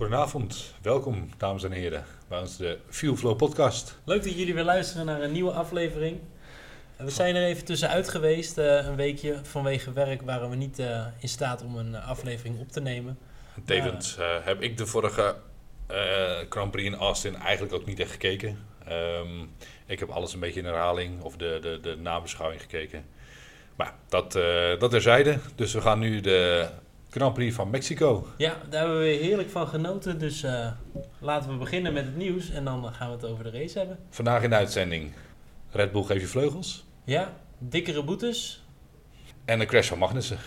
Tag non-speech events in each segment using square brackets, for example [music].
Goedenavond, welkom dames en heren bij ons de Fuel Flow podcast. Leuk dat jullie weer luisteren naar een nieuwe aflevering. We zijn er even tussenuit geweest, uh, een weekje. Vanwege werk waren we niet uh, in staat om een aflevering op te nemen. Tevens uh, heb ik de vorige Grand Prix in Austin eigenlijk ook niet echt gekeken. Um, ik heb alles een beetje in herhaling of de, de, de nabeschouwing gekeken. Maar dat, dat terzijde. Dus we gaan nu de Grand Prix van Mexico. Ja, daar hebben we heerlijk van genoten. Dus uh, laten we beginnen met het nieuws en dan gaan we het over de race hebben. Vandaag in de uitzending Red Bull geeft je vleugels. Ja, dikkere boetes. En een crash van Magnussen.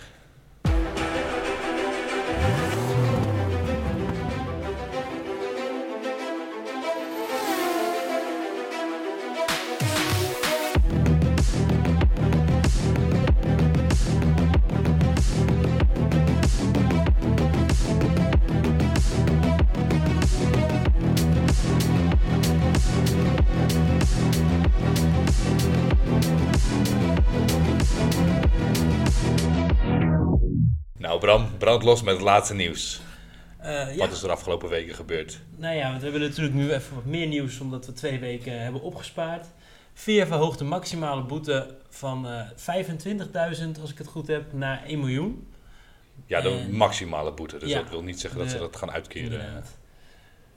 Los met het laatste nieuws. Uh, wat is er afgelopen weken gebeurd? Nou ja, we hebben natuurlijk nu even wat meer nieuws, omdat we twee weken hebben opgespaard. Via verhoogde maximale boete van uh, eh, 25.000, als ik het goed heb, naar 1 miljoen. Ja, de maximale boete. Dus dat wil niet zeggen dat ze dat gaan uitkeren.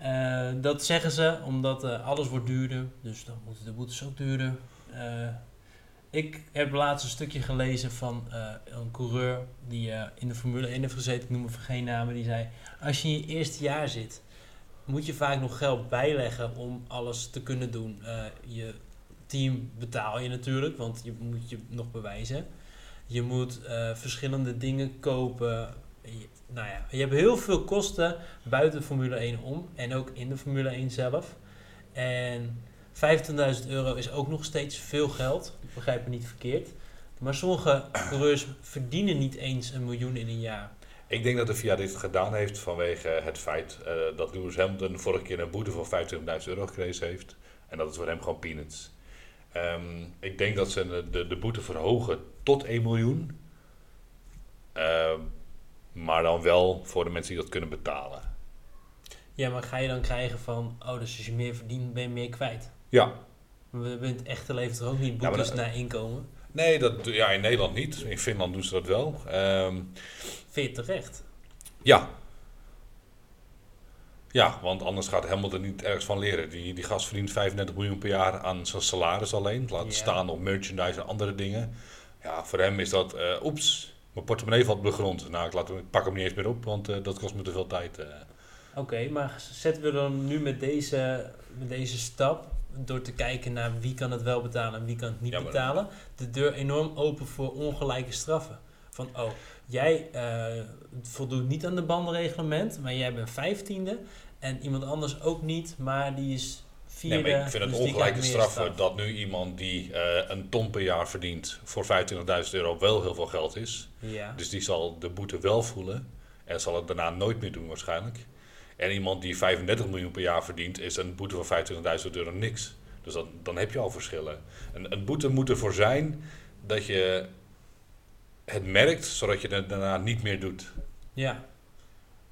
Uh, dat zeggen ze omdat alles wordt duurder. Dus dan moeten de boetes ook duurder. Ik heb laatst een stukje gelezen van uh, een coureur die uh, in de Formule 1 heeft gezeten, ik noem hem geen namen, die zei: Als je in je eerste jaar zit, moet je vaak nog geld bijleggen om alles te kunnen doen. Uh, je team betaal je natuurlijk, want je moet je nog bewijzen. Je moet verschillende dingen kopen. Nou ja, je hebt heel veel kosten buiten Formule 1 om en ook in de Formule 1 zelf. En 15.000 euro is ook nog steeds veel geld. Ik begrijp me niet verkeerd. Maar sommige coureurs verdienen niet eens een miljoen in een jaar. Ik denk dat de VIA dit gedaan heeft vanwege het feit uh, dat Lewis Hamilton vorige keer een boete van 25.000 euro gekregen heeft. En dat is voor hem gewoon peanuts. Um, ik denk dat ze de, de boete verhogen tot 1 miljoen. Uh, maar dan wel voor de mensen die dat kunnen betalen. Ja, maar ga je dan krijgen van, oh, dus als je meer verdient, ben je meer kwijt? Ja. We hebben in het echte leven toch ook niet boetes ja, naar inkomen? Nee, dat, ja, in Nederland niet. In Finland doen ze dat wel. Um, Vind je terecht? Ja. Ja, want anders gaat Hamilton niet ergens van leren. Die, die gast verdient 35 miljoen per jaar aan zijn salaris alleen. Laat staan op merchandise en andere dingen. Ja, voor hem is dat, uh, oeps, mijn portemonnee valt op de grond. Nou, ik, laat, ik pak hem niet eens meer op, want uh, dat kost me te veel tijd. Uh. Oké, maar zetten we dan nu met deze, met deze stap door te kijken naar wie kan het wel betalen en wie kan het niet betalen, de deur enorm open voor ongelijke straffen. Van, oh, jij uh, voldoet niet aan de bandenreglement, maar jij bent vijftiende en iemand anders ook niet, maar die is vierde. Nee, maar ik vind het dus ongelijke straffen dat nu iemand die uh, een ton per jaar verdient voor 25.000 euro wel heel veel geld is. Ja. Dus die zal de boete wel voelen en zal het daarna nooit meer doen waarschijnlijk. En iemand die 35 miljoen per jaar verdient, is een boete van 25.000 euro niks. Dus dan, dan heb je al verschillen. Een, een boete moet ervoor zijn dat je het merkt, zodat je het daarna niet meer doet. Ja.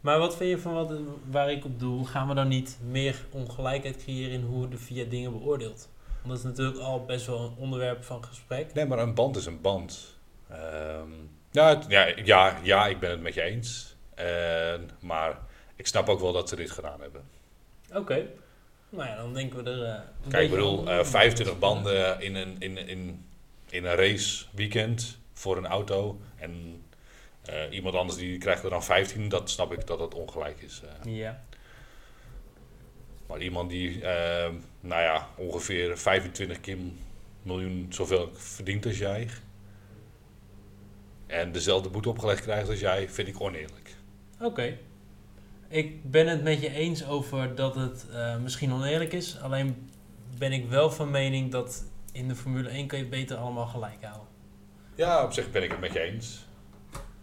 Maar wat vind je van wat, waar ik op doe? Gaan we dan niet meer ongelijkheid creëren in hoe de VIA dingen beoordeelt? Want dat is natuurlijk al best wel een onderwerp van gesprek. Nee, maar een band is een band. Ehm, ja, ja, ja, ja, ik ben het met je eens. Uh, maar ik snap ook wel dat ze dit gedaan hebben. Oké. Nou ja, dan denken we er. Uh, Kijk, ik bedoel, uh, eh, 25 banden in een, in, in, in een race weekend voor een auto. En uh, iemand anders die krijgt er dan 15, dat snap ik dat dat ongelijk is. Ja. Maar iemand die, nou ja, ongeveer 25 keer miljoen zoveel verdient als jij. En dezelfde boete opgelegd krijgt als jij, vind ik oneerlijk. Oké. Ik ben het met je eens over dat het uh, misschien oneerlijk is. Alleen ben ik wel van mening dat in de Formule 1 kan je beter allemaal gelijk houden. Ja, op zich ben ik het met je eens.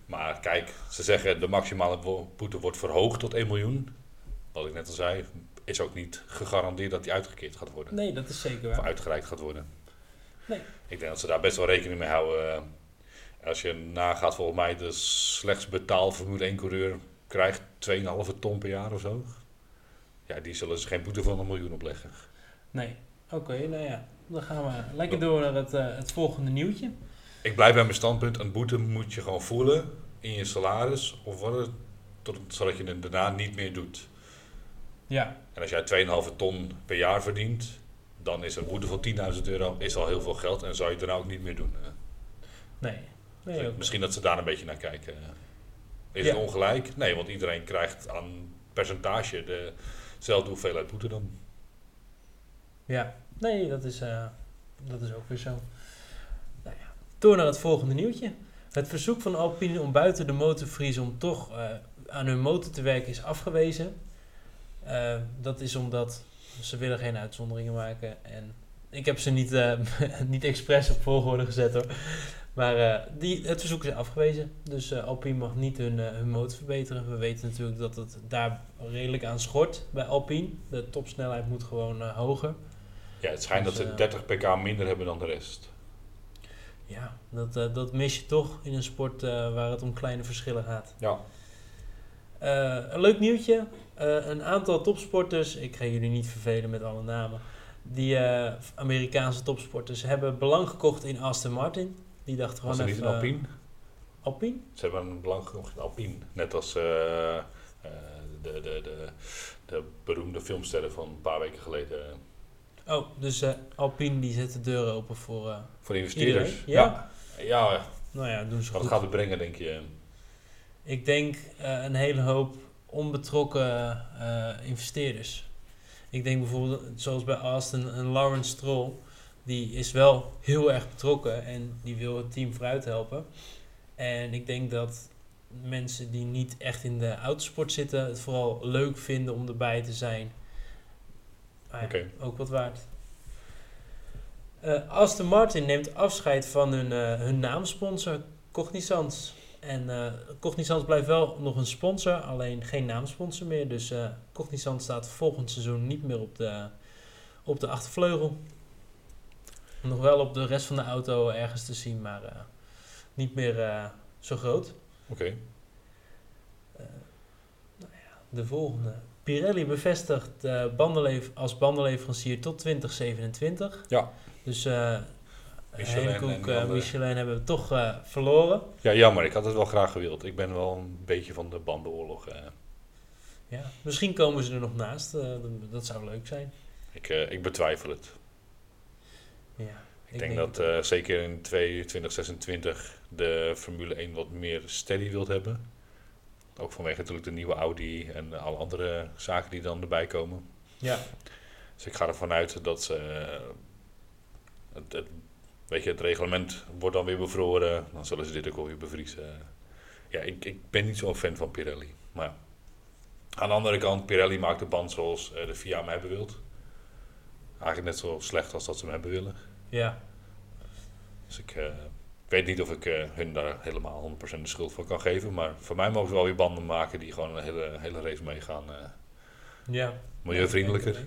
Maar kijk, ze zeggen de maximale boete wordt verhoogd tot 1 miljoen. Wat ik net al zei, is ook niet gegarandeerd dat die uitgekeerd gaat worden. Nee, dat is zeker waar. Of uitgereikt gaat worden. Nee. Ik denk dat ze daar best wel rekening mee houden. Als je nagaat, volgens mij de slechts betaald Formule 1 coureur krijgt 2,5 ton per jaar of zo. Ja, die zullen ze geen boete van een miljoen opleggen. Nee. Oké, nou ja. Dan gaan we lekker door naar het, eh, het volgende nieuwtje. Ik blijf bij mijn standpunt. Een boete moet je gewoon voelen in je salaris of worden, tot, zodat je het daarna niet meer doet. Ja. En als jij 2,5 ton per jaar verdient, dan is een boete van 10.000 euro is al heel veel geld en zou je het daarna ook niet meer doen. Nee. nee Dus. Misschien dat ze daar een beetje naar kijken. Is Ja. het ongelijk? Nee, want iedereen krijgt aan percentage dezelfde hoeveelheid boete dan. Ja, nee, dat is, eh, dat is ook weer zo. Nou ja, door naar het volgende nieuwtje. Het verzoek van Alpine om buiten de motorvries om toch eh, aan hun motor te werken is afgewezen. Eh, dat is omdat ze willen geen uitzonderingen maken. En ik heb ze niet, [laughs] niet expres op volgorde gezet hoor. Maar eh, die, het verzoek is afgewezen. Dus eh, Alpine mag niet hun, eh, hun motor verbeteren. We weten natuurlijk dat het daar redelijk aan schort bij Alpine. De topsnelheid moet gewoon hoger. Ja, het schijnt Dus, dat ze eh, 30 pk minder hebben dan de rest. Ja, dat, dat mis je toch in een sport waar het om kleine verschillen gaat. Ja. Een leuk nieuwtje. Een aantal topsporters, ik ga jullie niet vervelen met alle namen. Die Amerikaanse topsporters hebben belang gekocht in Aston Martin. Die dachten Was gewoon er niet even... een Alpine? Alpine? Ze hebben een belang in Alpine. Net als eh, eh, de, de, de, de beroemde filmsterren van een paar weken geleden. Oh, dus eh, Alpine die zet de deuren open voor... eh, Voor investeerders. Ja? Ja, ja nou ja, doen ze wat goed. gaat het brengen, denk je? Ik denk eh, een hele hoop onbetrokken eh, investeerders. Ik denk bijvoorbeeld, zoals bij Aston, een Lawrence Stroll. Die is wel heel erg betrokken en die wil het team vooruit helpen. En ik denk dat mensen die niet echt in de autosport zitten, het vooral leuk vinden om erbij te zijn. Maar. Ook wat waard. Eh, Aston Martin neemt afscheid van hun, eh, hun naamsponsor Cognizant. En eh Cognizant blijft wel nog een sponsor, alleen geen naamsponsor meer. Dus Cognizant staat volgend seizoen niet meer op de, op de achtervleugel. Nog wel op de rest van de auto ergens te zien, maar eh, niet meer eh, zo groot. Oké. Eh, nou ja, de volgende. Pirelli bevestigt als bandenleverancier tot 2027. Ja. Dus Michelin andere. Michelin hebben we toch verloren. Ja, jammer. Ik had het wel graag gewild. Ik ben wel een beetje van de bandenoorlog. eh. Ja. Misschien komen ze er nog naast. dat- zou leuk zijn. Ik, ik betwijfel het. Ja, Ik, denk, dat eh, zeker in 2026 de Formule 1 wat meer steady wilt hebben. Ook vanwege natuurlijk de nieuwe Audi en alle andere zaken die dan erbij komen. Ja, Dus ik ga ervan uit dat ze, eh, het, het, weet je, het reglement wordt dan weer bevroren. Dan zullen ze dit ook alweer bevriezen. Ja, ik, ik ben niet zo'n fan van Pirelli. Maar aan de andere kant, Pirelli maakt de band zoals eh, de FIA hem hebben wilt. Eigenlijk net zo slecht als dat ze hem hebben willen. Ja. Dus ik eh, weet niet of ik eh, hun daar helemaal 100% de schuld voor kan geven. Maar voor mij mogen ze wel weer banden maken die gewoon een hele, hele race meegaan. eh ja. milieuvriendelijker.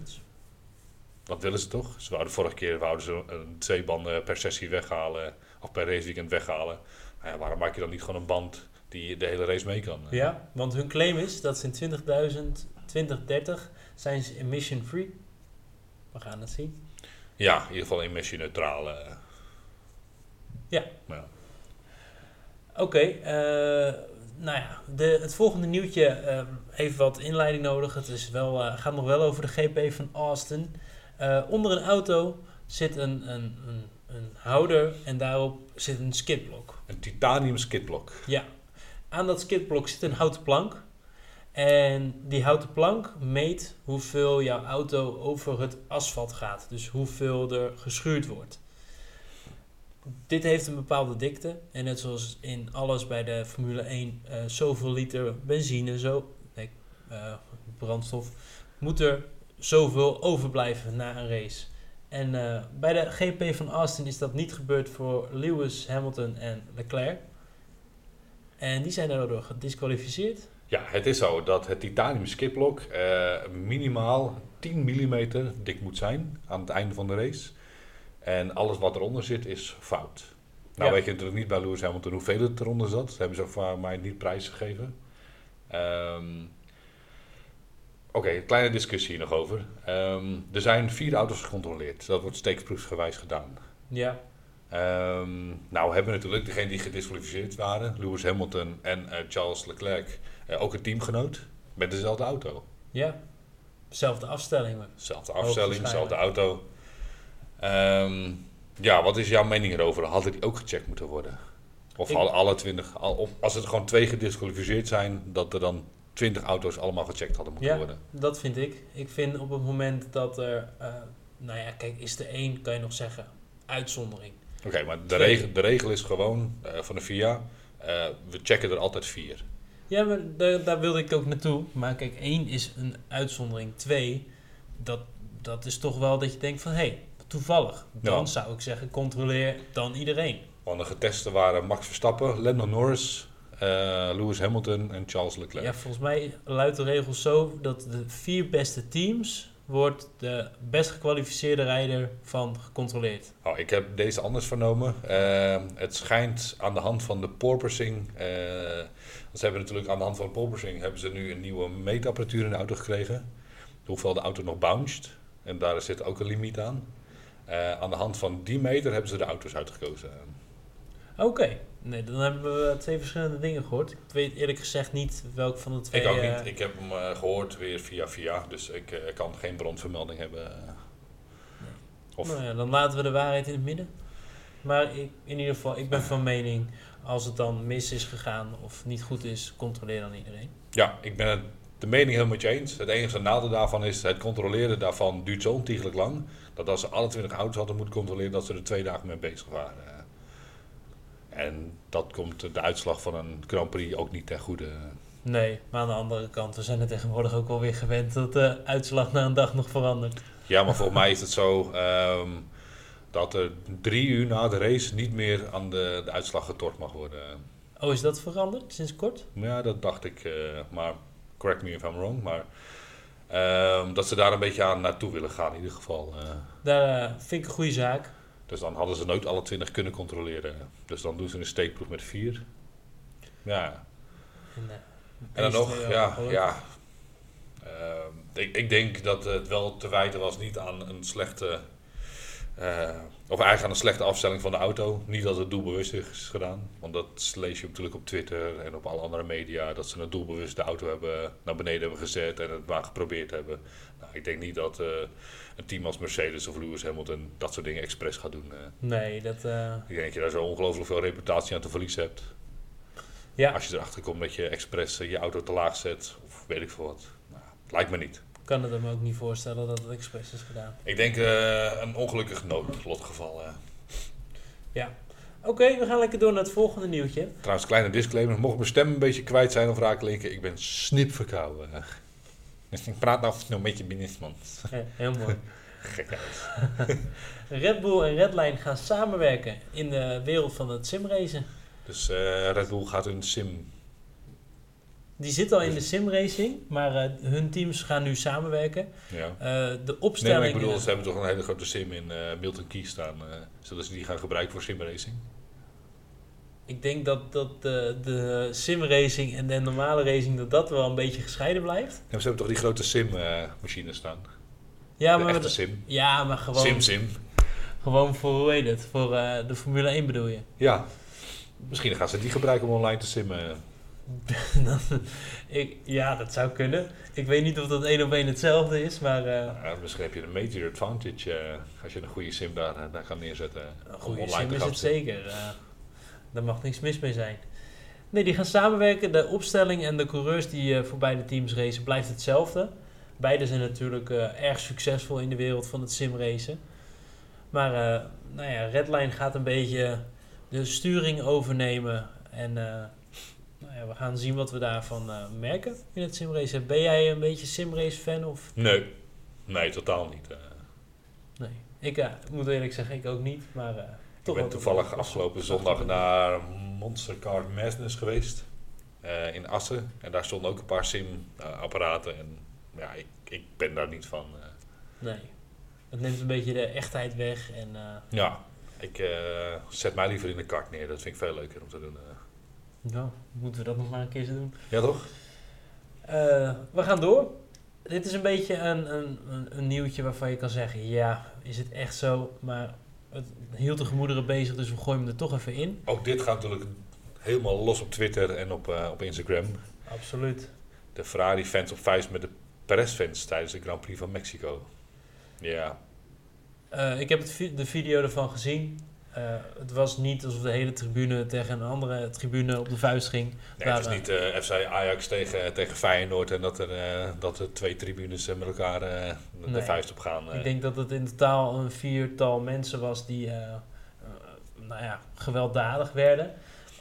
Dat willen ze toch? Ze wouden vorige keer wouden ze een, twee banden per sessie weghalen. Of per raceweekend weghalen. Nou ja, waarom maak je dan niet gewoon een band die de hele race mee kan? Ja, want hun claim is dat ze in 20.000, 2030 zijn ze emission free. We gaan het zien. Ja, in ieder geval emissie neutraal. eh. Ja. Ja. Oké, eh, nou ja, de, het volgende nieuwtje eh, heeft wat inleiding nodig. Het is wel, eh, gaat nog wel over de GP van Austin. Onder een auto zit een, een, een, een houder en daarop zit een skidblok. Een titanium skidblok. Ja, aan dat skidblok zit een houten plank. En die houten plank meet hoeveel jouw auto over het asfalt gaat. Dus hoeveel er geschuurd wordt. Dit heeft een bepaalde dikte. En net zoals in alles bij de Formule 1, eh, zoveel liter benzine, zo, nee, eh, brandstof, moet er zoveel overblijven na een race. En eh, bij de GP van Austin is dat niet gebeurd voor Lewis, Hamilton en Leclerc. En die zijn daardoor gedisqualificeerd. Ja, het is zo dat het titanium skidblok eh, minimaal 10 mm dik moet zijn aan het einde van de race. En alles wat eronder zit is fout. Nou Ja. weet je natuurlijk niet bij Lewis Hamilton hoeveel het eronder zat. Dat hebben ze voor mij niet prijsgegeven. Ehm, Oké, kleine discussie hier nog over. Ehm, er zijn vier auto's gecontroleerd. Dat wordt steeksproefsgewijs gedaan. Ja, Ehm, nou hebben natuurlijk degenen die gedisqualificeerd waren, Lewis Hamilton en eh, Charles Leclerc, eh, ook een teamgenoot met dezelfde auto. ja. Zelfde afstelling. maar- Zelfde afstelling, dezelfde auto. Ehm, ja, wat is jouw mening erover? Hadden die ook gecheckt moeten worden? Of Ik- alle, 20, al, of als er gewoon twee gedisqualificeerd zijn, dat er dan 20 auto's allemaal gecheckt hadden moeten Ja. worden? Dat vind ik. Ik vind op het moment dat er... eh, nou ja, kijk, is er één, kan je nog zeggen, uitzondering. Oké, maar de, regel, de regel is gewoon eh, van de FIA, eh, we checken er altijd vier. Ja, maar daar, daar wilde ik ook naartoe. Maar kijk, één is een uitzondering. Twee, dat, dat is toch wel dat je denkt van... Hé, hey, toevallig. Dan Ja. zou ik zeggen, controleer dan iedereen. Want de getesten waren Max Verstappen, Lando Norris, eh, Lewis Hamilton en Charles Leclerc. Ja, volgens mij luidt de regel zo dat de vier beste teams... wordt de best gekwalificeerde rijder van gecontroleerd. Oh, ik heb deze anders vernomen. Eh, het schijnt aan de hand van de porpoising. want ze hebben natuurlijk aan de hand van de porpoising hebben ze nu een nieuwe meetapparatuur in de auto gekregen. Hoeveel de auto nog bounced. En daar zit ook een limiet aan. Eh, aan de hand van die meter hebben ze de auto's uitgekozen. Oké, nee, dan hebben we twee verschillende dingen gehoord. Ik weet eerlijk gezegd niet welk van de twee... ik ook eh, niet. Ik heb hem eh, gehoord weer via via. Dus ik eh, kan geen bronvermelding hebben. Of, Nou ja, dan laten we de waarheid in het midden. Maar ik, in ieder geval, ik ben van mening... als het dan mis is gegaan of niet goed is... controleer dan iedereen. Ja, ik ben het de mening helemaal met je eens. Het enige nadeel daarvan is, het controleren daarvan duurt zo ontiegelijk lang, dat als ze alle 20 auto's hadden moeten controleren, dat ze er twee dagen mee bezig waren. En dat komt de uitslag van een Grand Prix ook niet ten goede. Nee, maar aan de andere kant... we zijn er tegenwoordig ook alweer gewend... dat de uitslag na een dag nog verandert. Ja, maar volgens [laughs] mij is het zo ehm, dat er drie uur na de race niet meer aan de, de uitslag getort mag worden. Oh, is dat veranderd sinds kort? Ja, dat dacht ik, eh, maar correct me if I'm wrong. Maar ehm, dat ze daar een beetje aan naartoe willen gaan in ieder geval. eh. Daar eh, vind ik een goede zaak. Dus dan hadden ze nooit alle 20 kunnen controleren. Dus dan doen ze een steekproef met vier. Ja. En, eh, En dan nog, PSV ja, ja. Ehm, ik, ik denk dat het wel te wijten was niet aan een slechte. eh, of eigenlijk aan een slechte afstelling van de auto. Niet dat het doelbewust is gedaan. Want dat lees je natuurlijk op Twitter en op alle andere media. Dat ze een doelbewust de auto hebben naar beneden hebben gezet en het maar geprobeerd hebben. Nou, ik denk niet dat eh, een team als Mercedes of Lewis Hamilton dat soort dingen expres gaat doen. eh. Nee, dat... eh, Ik denk dat je daar zo ongelooflijk veel reputatie aan te verliezen hebt. ja, Als je erachter komt dat je expres eh, je auto te laag zet, of weet ik veel wat. Nou, lijkt me niet. ik kan het me ook niet voorstellen dat het expres is gedaan. Ik denk een ongelukkig noodlotgeval. eh. Oké, we gaan lekker door naar het volgende nieuwtje. Trouwens, kleine disclaimer. Mocht mijn stem een beetje kwijt zijn of raak linken, ik ben snipverkouden. Dus ik praat af en toe een beetje binnenmans. Eh, [laughs] heel mooi. [laughs] [laughs] Red Bull en Redline gaan samenwerken in de wereld van het simracen. Dus eh, Red Bull gaat hun sim... Die zitten al in de simracing, maar eh, hun teams gaan nu samenwerken. Ja. Eh, de Nee, opstelling... maar ik bedoel, ze hebben toch een hele grote sim in Milton Keynes staan. zullen ze die gaan gebruiken voor simracing? Ik denk dat, dat de, de simracing en de normale racing, dat dat wel een beetje gescheiden blijft. Ja, maar ze hebben toch die grote sim-machines staan? Ja, de maar, de- sim. ja, maar gewoon, Sim-sim. gewoon voor, hoe heet het, voor eh, de Formule 1 bedoel je? Ja. Misschien gaan ze die gebruiken om online te simmen. [laughs] Ik, ja, dat zou kunnen. Ik weet niet of dat één op één hetzelfde is, maar eh, Ja, misschien heb je een major advantage eh, als je een goede sim daar, eh, daar kan neerzetten. een goede sim is het zeker. Daar mag niks mis mee zijn. Nee, die gaan samenwerken. De opstelling en de coureurs die eh, voor beide teams racen blijft hetzelfde. Beide zijn natuurlijk eh, erg succesvol in de wereld van het simracen. Maar eh, nou ja, Redline gaat een beetje de sturing overnemen. En nou ja, we gaan zien wat we daarvan merken in het simracen. Ben jij een beetje simrace fan? Of? Nee. Nee, totaal niet. Nee. Ik moet eerlijk zeggen, ik ook niet. Maar, ik ben toevallig afgelopen zondag naar Monster Car Madness geweest. eh, in Assen. En daar stonden ook een paar sim-apparaten. en ja, ik, ik ben daar niet van. eh. Nee. Het neemt een beetje de echtheid weg. En eh, ja, ik zet mij liever in de kart neer. Dat vind ik veel leuker om te doen. ja, moeten we dat nog maar een keer doen. Ja, toch? We gaan door. Dit is een beetje een, een, een, een nieuwtje waarvan je kan zeggen, ja, is het echt zo? Maar het hield de gemoederen bezig, dus we gooien hem er toch even in. Ook dit gaat natuurlijk helemaal los op Twitter en op, eh, op Instagram. Absoluut. De Ferrari-fans op vuist met de Perez-fans tijdens de Grand Prix van Mexico. Ja, Eh, ik heb het vi- de video ervan gezien. Eh, het was niet alsof de hele tribune tegen een andere tribune op de vuist ging. nee, het is Daar, niet eh, FC Ajax tegen, tegen Feyenoord en dat er, eh, dat er twee tribunes eh, met elkaar eh, de Nee. vuist op gaan. eh. Ik denk dat het in totaal een viertal mensen was die eh, eh, nou ja, gewelddadig werden.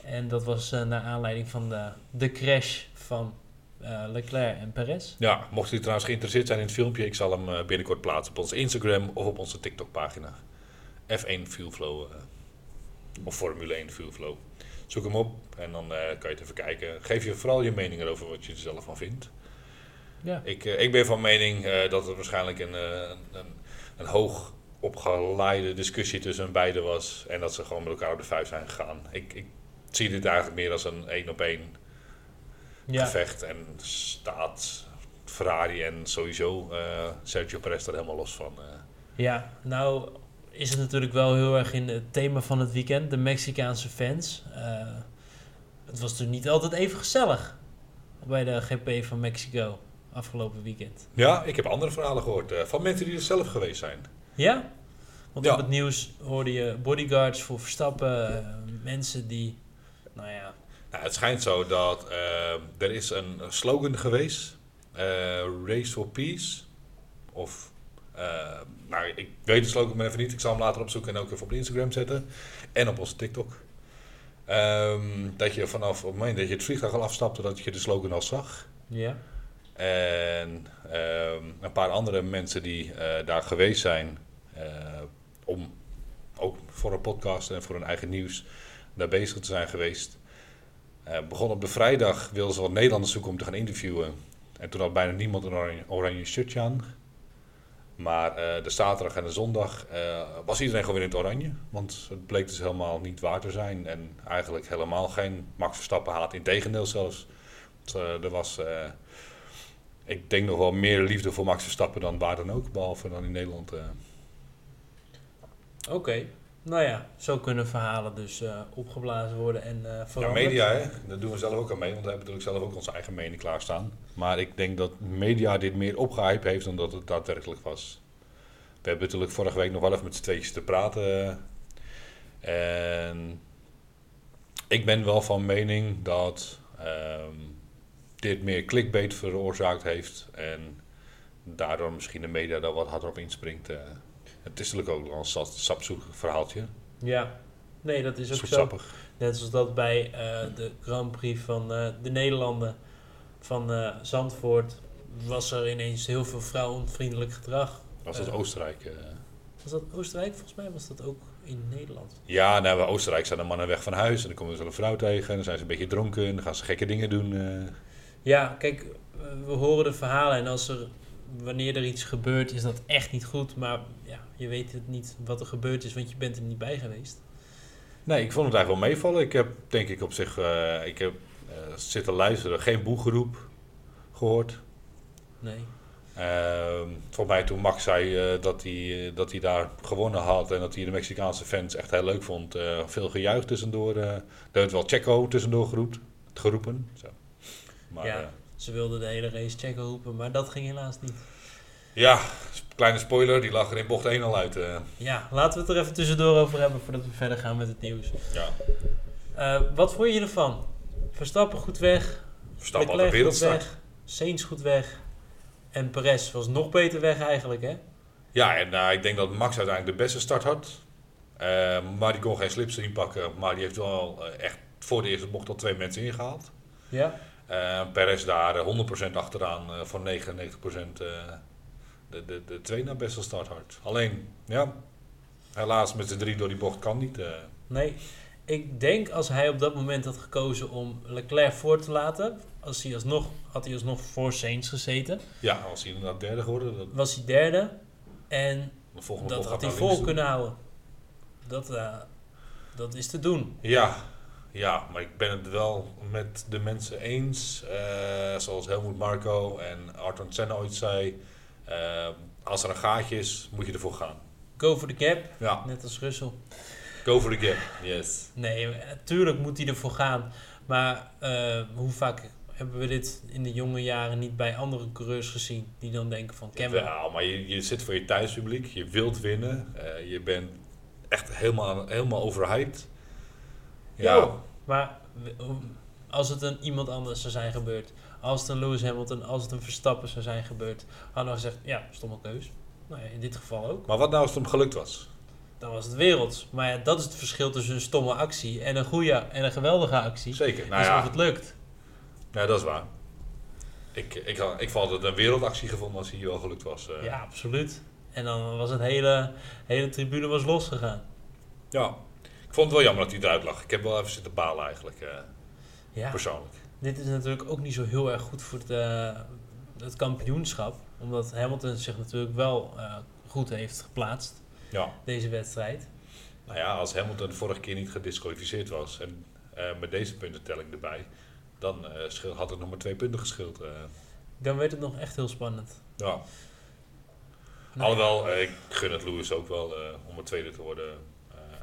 En dat was eh, naar aanleiding van de, de crash van eh, Leclerc en Perez. Ja, mocht u trouwens geïnteresseerd zijn in het filmpje, ik zal hem eh, binnenkort plaatsen op onze Instagram of op onze TikTok-pagina. F1 Fuelflow eh, of Formule 1 Fuelflow. Zoek hem op en dan eh, kan je het even kijken. Geef je vooral je mening erover wat je er zelf van vindt. Ja. Ik, eh, ik ben van mening dat het waarschijnlijk een, eh, een, een hoog opgeleide discussie tussen beiden was. En dat ze gewoon met elkaar op de vuist zijn gegaan. Ik, ik zie dit eigenlijk meer als een één op één Ja, gevecht. En staat Ferrari en sowieso Sergio Perez er helemaal los van. ja, nou is het natuurlijk wel heel erg in het thema van het weekend, de Mexicaanse fans. Eh, het was natuurlijk niet altijd even gezellig bij de GP van Mexico afgelopen weekend. Ja, ik heb andere verhalen gehoord eh, van mensen die er zelf geweest zijn. Ja? Want Ja. op het nieuws hoorde je bodyguards voor Verstappen, eh, mensen die, nou ja, Nou, het schijnt zo dat er is een slogan geweest. Race for Peace. Of, nou, ik weet de slogan maar even niet. Ik zal hem later opzoeken en ook even op Instagram zetten. En op onze TikTok. Ehm, dat je vanaf op het moment dat je het vliegtuig al afstapte, dat je de slogan al zag. ja, En ehm, een paar andere mensen die eh, daar geweest zijn eh, om ook voor een podcast en voor hun eigen nieuws daar bezig te zijn geweest. Eh, begon op de vrijdag, wilden ze wat Nederlanders zoeken om te gaan interviewen. En toen had bijna niemand een oranje, oranje shirtje aan. Maar eh, de zaterdag en de zondag eh, was iedereen gewoon weer in het oranje. Want het bleek dus helemaal niet waar te zijn. En eigenlijk helemaal geen Max Verstappen haat. Integendeel zelfs. Want, eh, er was, ik denk nog wel meer liefde voor Max Verstappen dan waar dan ook. Behalve dan in Nederland. oké. Nou ja, zo kunnen verhalen dus eh, opgeblazen worden en eh Ja, media, hè? daar doen we zelf ook aan mee, want we hebben natuurlijk zelf ook onze eigen mening klaarstaan. Maar ik denk dat media dit meer opgehyped heeft dan dat het daadwerkelijk was. We hebben natuurlijk vorige week nog wel even met z'n tweetjes te praten. En ik ben wel van mening dat ehm, dit meer clickbait veroorzaakt heeft. En daardoor misschien de media daar wat harder op inspringt. eh. Het is natuurlijk ook wel een sap- sapzoekig verhaaltje. Ja, nee, dat is ook zo. Net zoals dat bij eh, de Grand Prix van eh, de Nederlanden van eh, Zandvoort was er ineens heel veel vrouwenvriendelijk gedrag. Was dat. Oostenrijk? Was dat Oostenrijk? Volgens mij was dat ook in Nederland. Ja, nou, bij Oostenrijk zijn de mannen weg van huis en dan komen ze een vrouw tegen en dan zijn ze een beetje dronken en dan gaan ze gekke dingen doen. Ja, kijk, we horen de verhalen en als er, wanneer er iets gebeurt, is dat echt niet goed. Maar ja, je weet het niet wat er gebeurd is, want je bent er niet bij geweest. Nee, ik vond het eigenlijk wel meevallen. Ik heb denk ik op zich, eh, ik heb eh, zitten luisteren, geen boegeroep gehoord. Nee. Ehm voor mij toen Max zei eh, dat, hij, dat hij daar gewonnen had en dat hij de Mexicaanse fans echt heel leuk vond. veel gejuich tussendoor. er werd wel Checo tussendoor geroept, geroepen. Zo. Maar Ja. Ze wilden de hele race checken roepen, maar dat ging helaas niet. Ja, kleine spoiler, die lag er in bocht 1 al uit. eh. Ja, laten we het er even tussendoor over hebben voordat we verder gaan met het nieuws. ja. Eh, wat vond je ervan? Verstappen goed weg, Verstappen had goed wereldstart. weg, Sainz goed weg en Perez was nog beter weg eigenlijk, hè? Ja, en nou, ik denk dat Max uiteindelijk de beste start had. Maar die kon geen slips inpakken. Maar die heeft wel echt voor de eerste bocht al twee mensen ingehaald. Ja. Perez daar eh, 100% achteraan voor 99% eh, de, de, de twee na beste start had. Alleen, ja, helaas met z'n drie door die bocht kan niet. eh. Nee, ik denk als hij op dat moment had gekozen om Leclerc voor te laten, als hij alsnog, had hij alsnog voor Sainz gezeten, ja, als hij inderdaad derde geworden, was hij derde en de volgende dat had hij vol kunnen houden. Dat, eh, dat is te doen. Ja, Ja, maar ik ben het wel met de mensen eens. eh, zoals Helmoet Marco en Arton Senna ooit zei. Eh, als er een gaatje is, moet je ervoor gaan. Go for the gap, Ja, net als Russell. go for the gap. Yes. Nee, natuurlijk moet hij ervoor gaan. Maar eh, hoe vaak hebben we dit in de jonge jaren niet bij andere coureurs gezien? Die dan denken van, ken. Ja, maar je, je zit voor je thuispubliek. Je wilt winnen. eh, je bent echt helemaal, helemaal overhyped. Ja, Jo, Maar als het een iemand anders zou zijn gebeurd, als het een Lewis Hamilton, als het een Verstappen zou zijn gebeurd, hadden we gezegd, ja, stomme keus. Nou ja, in dit geval ook. maar wat nou als het hem gelukt was? Dan was het werelds. Maar ja, dat is het verschil tussen een stomme actie en een goede en een geweldige actie. Zeker. Nou is ja, of het lukt. ja, dat is waar. Ik, ik, had- ik vond het een wereldactie gevonden als hij wel gelukt was. eh. Ja, absoluut. En dan was het hele, hele tribune was losgegaan. Ja, ik vond het wel jammer dat hij eruit lag. Ik heb wel even zitten balen eigenlijk, eh, Ja, persoonlijk. Dit is natuurlijk ook niet zo heel erg goed voor het, het kampioenschap. Omdat Hamilton zich natuurlijk wel eh, goed heeft geplaatst, Ja, deze wedstrijd. nou ja, als Hamilton de vorige keer niet gedisqualificeerd was en eh, met deze puntentelling erbij, dan eh, had het nog maar twee punten geschild. Dan werd het nog echt heel spannend. ja. Nou, Alhoewel, ik gun het Lewis ook wel om het tweede te worden.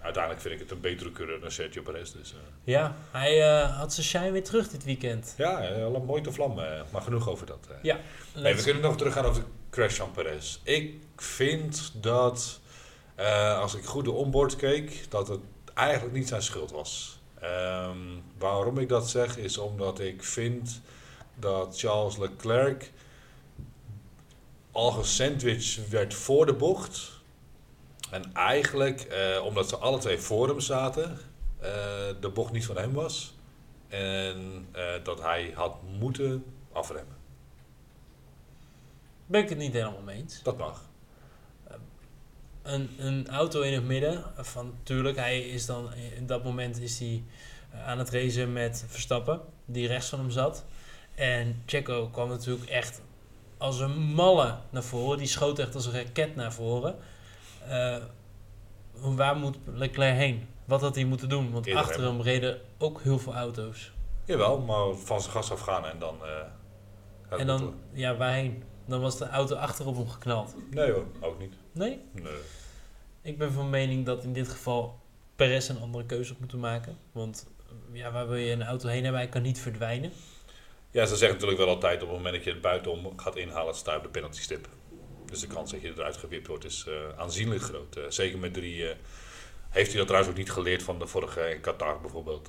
Uiteindelijk vind ik het een betere coureur dan Sergio Perez. Dus, eh. Ja, hij eh, had zijn shine weer terug dit weekend. ja, eh, mooi te vlam, maar genoeg over dat. Ja, Nee, we kunnen nog teruggaan over de crash van Perez. Ik vind dat, als ik goed de onboard keek, dat het eigenlijk niet zijn schuld was. Ehm, waarom ik dat zeg, is omdat ik vind dat Charles Leclerc al gesandwiched werd voor de bocht. En eigenlijk, eh, omdat ze alle twee voor hem zaten, eh, de bocht niet van hem was. En eh, dat hij had moeten afremmen. ben ik het niet helemaal mee eens. Dat mag. Een, een auto in het midden, van tuurlijk, hij is dan in dat moment is hij aan het racen met Verstappen, die rechts van hem zat. En Checo kwam natuurlijk echt als een malle naar voren. Die schoot echt als een raket naar voren. Eh, waar moet Leclerc heen? Wat had hij moeten doen? Want Eerder achter hem reden ook heel veel auto's. Jawel, maar van zijn gas afgaan en dan... eh, gaat en dan, ja, waarheen? Dan was de auto achter op hem geknald. Nee hoor, ook niet. Nee? Nee. Ik ben van mening dat in dit geval Perez een andere keuze had moeten maken. Want ja, waar wil je een auto heen hebben? Hij kan niet verdwijnen. Ja, ze zeggen natuurlijk wel altijd op het moment dat je het buitenom gaat inhalen, sta je op de penalty stip. Dus de kans dat je eruit gewipt wordt is eh, aanzienlijk groot. Eh, zeker met drie... eh, heeft hij dat trouwens ook niet geleerd van de vorige in Qatar bijvoorbeeld.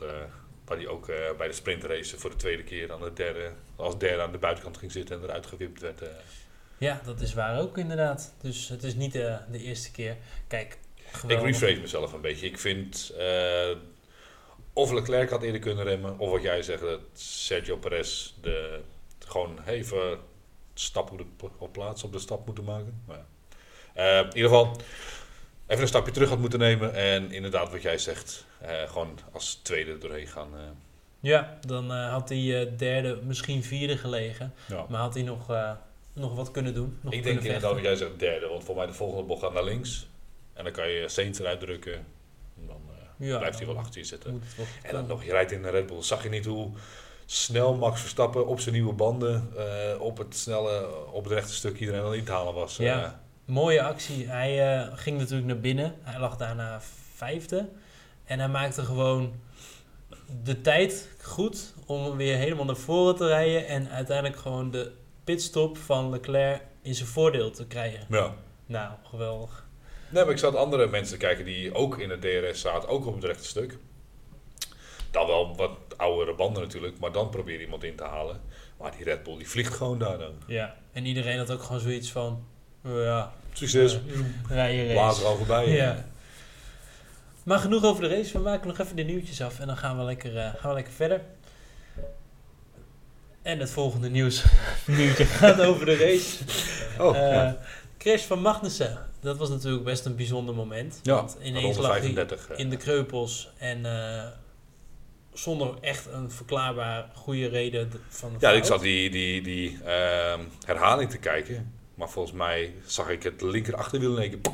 waar hij ook bij de sprintrace voor de tweede keer aan de derde, als derde aan de buitenkant ging zitten en eruit gewipt werd. Ja, dat is waar ook inderdaad. Dus het is niet de, de eerste keer. Kijk, Ik rephrase mezelf een beetje. Ik vind of Leclerc had eerder kunnen remmen, of wat jij zegt, dat Sergio Perez de, gewoon even stap op, de, op plaats op de stap moeten maken. Maar ja. Eh, in ieder geval even een stapje terug had moeten nemen en inderdaad wat jij zegt, eh, gewoon als tweede doorheen gaan. eh. Ja, dan had hij derde, misschien vierde gelegen. ja. Maar had hij nog, nog wat kunnen doen. Nog Ik denk inderdaad wat jij zegt derde, want voor mij de volgende bocht gaat naar links en dan kan je Saints eruit drukken. En dan Ja, blijft hij wel achter je zitten. En dan nog, je rijdt in de Red Bull. Zag je niet hoe snel Max Verstappen op zijn nieuwe banden eh, op het snelle, op het rechte stuk iedereen aan in te halen was. Ja. Eh, Mooie actie. Hij eh, ging natuurlijk naar binnen. Hij lag daarna vijfde. En hij maakte gewoon de tijd goed om weer helemaal naar voren te rijden. En uiteindelijk gewoon de pitstop van Leclerc in zijn voordeel te krijgen. ja. Nou, geweldig. Nee, maar ik zat andere mensen te kijken die ook in het DRS zaten, ook op het rechte stuk. Dan wel wat oudere banden natuurlijk, maar dan probeer je iemand in te halen. Maar die Red Bull die vliegt gewoon daar dan. Ja. En iedereen had ook gewoon zoiets van... oh ja, Succes, eh, rijden blaas race. er al voorbij. Ja. Maar genoeg over de race. We maken nog even de nieuwtjes af en dan gaan we lekker, eh, gaan we lekker verder. En het volgende nieuws [laughs] nieuwtje gaat over de race. Oh, Eh, ja. Crash van Magnussen. Dat was natuurlijk best een bijzonder moment. ja, Want ineens lag hij 35. eh. in de kreupels en eh, zonder echt een verklaarbaar goede reden van Ja, ik zat die, die, die ehm, herhaling te kijken. Maar volgens mij zag ik het linker achterwiel in één keer.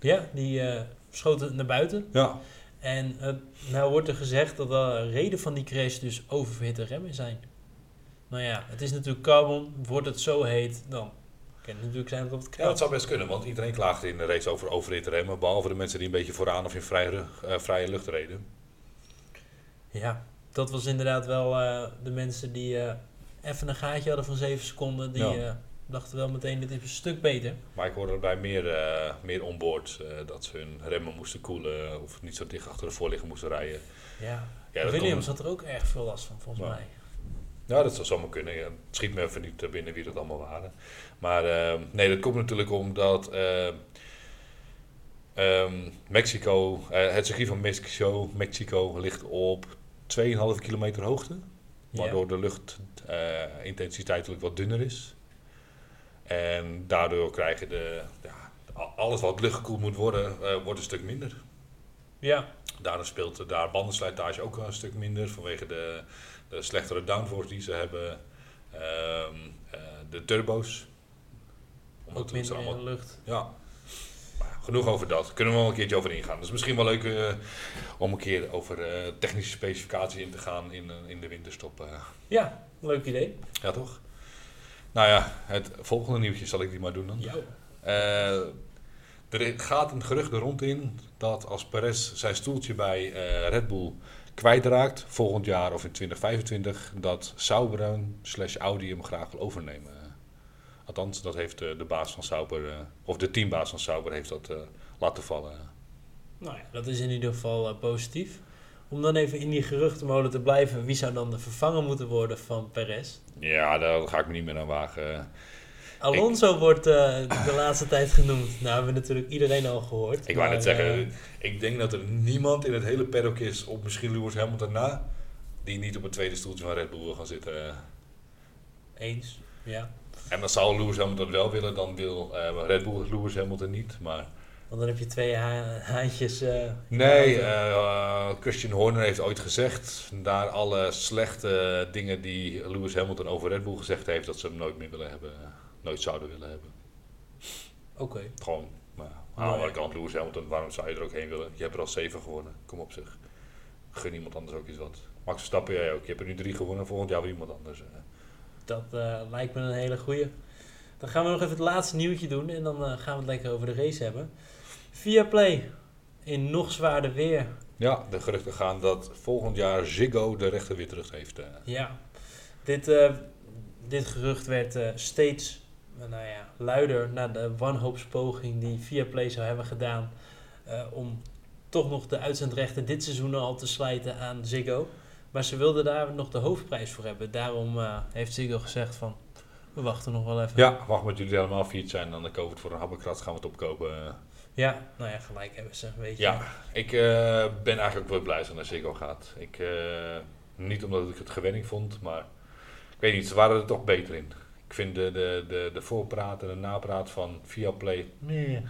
Ja, die eh, schoot het naar buiten. Ja. En eh, nou wordt er gezegd dat de reden van die crash dus oververhitte remmen zijn. Nou ja, het is natuurlijk carbon. Wordt het zo heet, dan kan het natuurlijk zijn dat het Ja, dat zou best kunnen, want iedereen klaagde in de race over overhit remmen. Behalve de mensen die een beetje vooraan of in vrije, eh, vrije lucht reden. Ja, dat was inderdaad wel eh, de mensen die eh, even een gaatje hadden van 7 seconden. Die Ja. eh, dachten wel meteen, dit is een stuk beter. Maar ik hoorde bij meer, meer onboard dat ze hun remmen moesten koelen of niet zo dicht achter de voorligger moesten rijden. Ja, Ja, Williams kon- had er ook erg veel last van, volgens Ja. mij. Ja, dat zou zomaar kunnen. Het schiet me even niet binnen wie dat allemaal waren. Maar eh, nee, dat komt natuurlijk omdat eh, ehm, Mexico, het circuit van Mexico, Mexico ligt op 2,5 kilometer hoogte. Waardoor de luchtintensiteit natuurlijk wat dunner is. En daardoor krijgen de, ja, alles wat luchtgekoeld moet worden, eh, wordt een stuk minder. Ja, Daardoor speelt daar bandenslijtage ook een stuk minder vanwege de, de slechtere downforce die ze hebben. Ehm, eh, de turbo's. Omdat ook minder allemaal- in de lucht. ja. Genoeg over dat. Kunnen we wel een keertje over ingaan. Dat is misschien wel leuk eh, om een keer over eh, technische specificaties in te gaan in, eh, in de winterstop. Ja, leuk idee. ja, toch? Nou ja, het volgende nieuwtje zal ik die maar doen dan. Ja. Er gaat een gerucht er rond in dat als Perez zijn stoeltje bij Red Bull kwijtraakt, volgend jaar of in 2025, dat Sauber slash Audi hem graag wil overnemen. Althans, dat heeft eh, de baas van Sauber, eh, of de teambaas van Sauber, heeft dat eh, laten vallen. Nou ja, dat is in ieder geval positief. Om dan even in die geruchtenmolen te blijven, wie zou dan de vervanger moeten worden van Perez? Ja, daar ga ik me niet meer aan wagen. Alonso wordt de laatste tijd genoemd. Nou hebben we natuurlijk iedereen al gehoord. Ik wou net zeggen, ik denk dat er niemand in het hele paddock is, op misschien Lewis Hamilton na, die niet op het tweede stoeltje van Red Bull wil gaan zitten. eens, ja. En dan zou Lewis Hamilton wel willen, dan wil eh, Red Bull Lewis Hamilton niet. Maar Want dan heb je twee ha- haantjes. eh, nee, eh, Christian Horner heeft ooit gezegd, daar alle slechte dingen die Lewis Hamilton over Red Bull gezegd heeft, dat ze hem nooit meer willen hebben, nooit zouden willen hebben. Oké. Gewoon, maar aan de andere kant, Lewis Hamilton, waarom zou je er ook heen willen? Je hebt er al zeven gewonnen, kom op zich. Gun iemand anders ook eens wat. Max Verstappen, jij ook. Je hebt er nu drie gewonnen, volgend jaar weer iemand anders. Dat eh, lijkt me een hele goeie. Dan gaan we nog even het laatste nieuwtje doen en dan eh, gaan we het lekker over de race hebben. Via Play in nog zwaarder weer. Ja, de geruchten gaan dat volgend jaar Ziggo de rechten weer terug heeft. eh. Ja, dit, dit gerucht werd steeds nou ja, luider na de wanhoopspoging die Viaplay zou hebben gedaan om toch nog de uitzendrechten dit seizoen al te slijten aan Ziggo. Maar ze wilden daar nog de hoofdprijs voor hebben. Daarom eh, heeft Ziggo gezegd van, we wachten nog wel even. Ja, wacht met jullie helemaal fiets zijn. Dan kopen we het voor een habbekrats, gaan we het opkopen. Ja, nou ja, gelijk hebben ze, weet je. Ja, ik eh, ben eigenlijk ook wel blij dat naar Ziggo gaat. Ik, eh, niet omdat ik het gewenning vond, maar ik weet niet, ze waren er toch beter in. Ik vind de, de, de, de voorpraat en de napraat van Viaplay meer.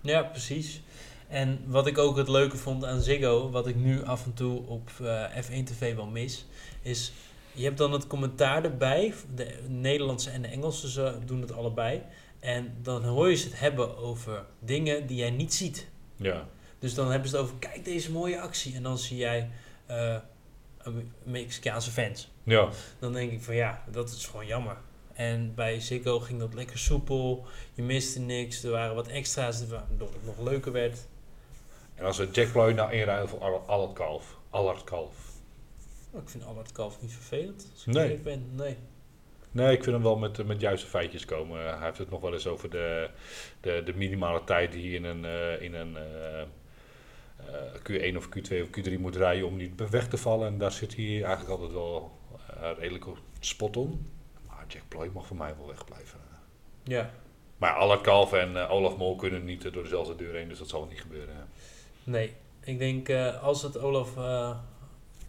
Ja, precies. En wat ik ook het leuke vond aan Ziggo, wat ik nu af en toe op eh, F1 TV wel mis, is je hebt dan het commentaar erbij. De Nederlandse en de Engelse ze doen het allebei. En dan hoor je ze het hebben over dingen die jij niet ziet. Ja, Dus dan hebben ze het over, kijk deze mooie actie. En dan zie jij een Mexicaanse fans. ja. Dan denk ik van ja, dat is gewoon jammer. En bij Ziggo ging dat lekker soepel. Je miste niks. Er waren wat extra's waardoor het nog leuker werd. En als we Jack Ploy nou inruilen voor Al- Allard Kalf. Allard Kalf. Maar ik vind Albert Kalf niet vervelend. Als ik Nee. ben. Nee. Nee, ik vind hem wel met, met juiste feitjes komen. hij heeft het nog wel eens over de, de, de minimale tijd die je in een, eh, in een eh, eh, Q1 of Q2 of Q3 moet rijden om niet weg te vallen. En daar zit hij eigenlijk altijd wel redelijk op spot on. Maar Jack Ploy mag voor mij wel wegblijven. Ja. Maar Allard Kalf en Olaf Mol kunnen niet door dezelfde deur heen, dus dat zal niet gebeuren. Nee. Ik denk eh, als het Olaf, eh,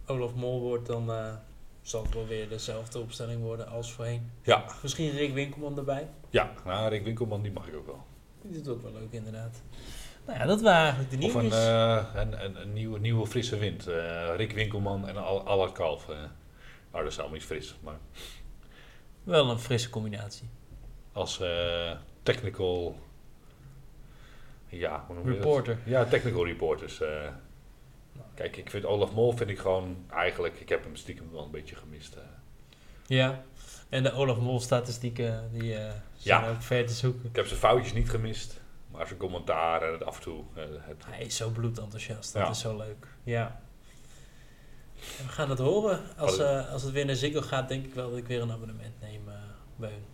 Olaf Mol wordt, dan eh, zal het wel weer dezelfde opstelling worden als voorheen. Ja, Misschien Rick Winkelman erbij. ja nou, Rick Winkelman die mag ik ook wel. Die doet het ook wel leuk inderdaad. Nou ja, dat waren eigenlijk de Of een, een, een, een nieuwe, nieuwe frisse wind. Rick Winkelman en Al- Allard Kalf. Nou, dat is allemaal niet fris, maar Wel een frisse combinatie. als technical... Ja, hoe noem je dat? Reporter. Ja, technical reporters. eh, Kijk, ik vind Olaf Mol vind ik gewoon eigenlijk, ik heb hem stiekem wel een beetje gemist. eh. Ja. En de Olaf Mol statistieken, die eh zijn Ja. ook ver te zoeken. Ik heb zijn foutjes niet gemist, maar zijn commentaar en het af en toe. het, Hij is zo bloedenthousiast, dat Ja. is zo leuk. Ja. En we gaan het horen. Als, als het weer naar Ziggo gaat, denk ik wel dat ik weer een abonnement neem bij hun.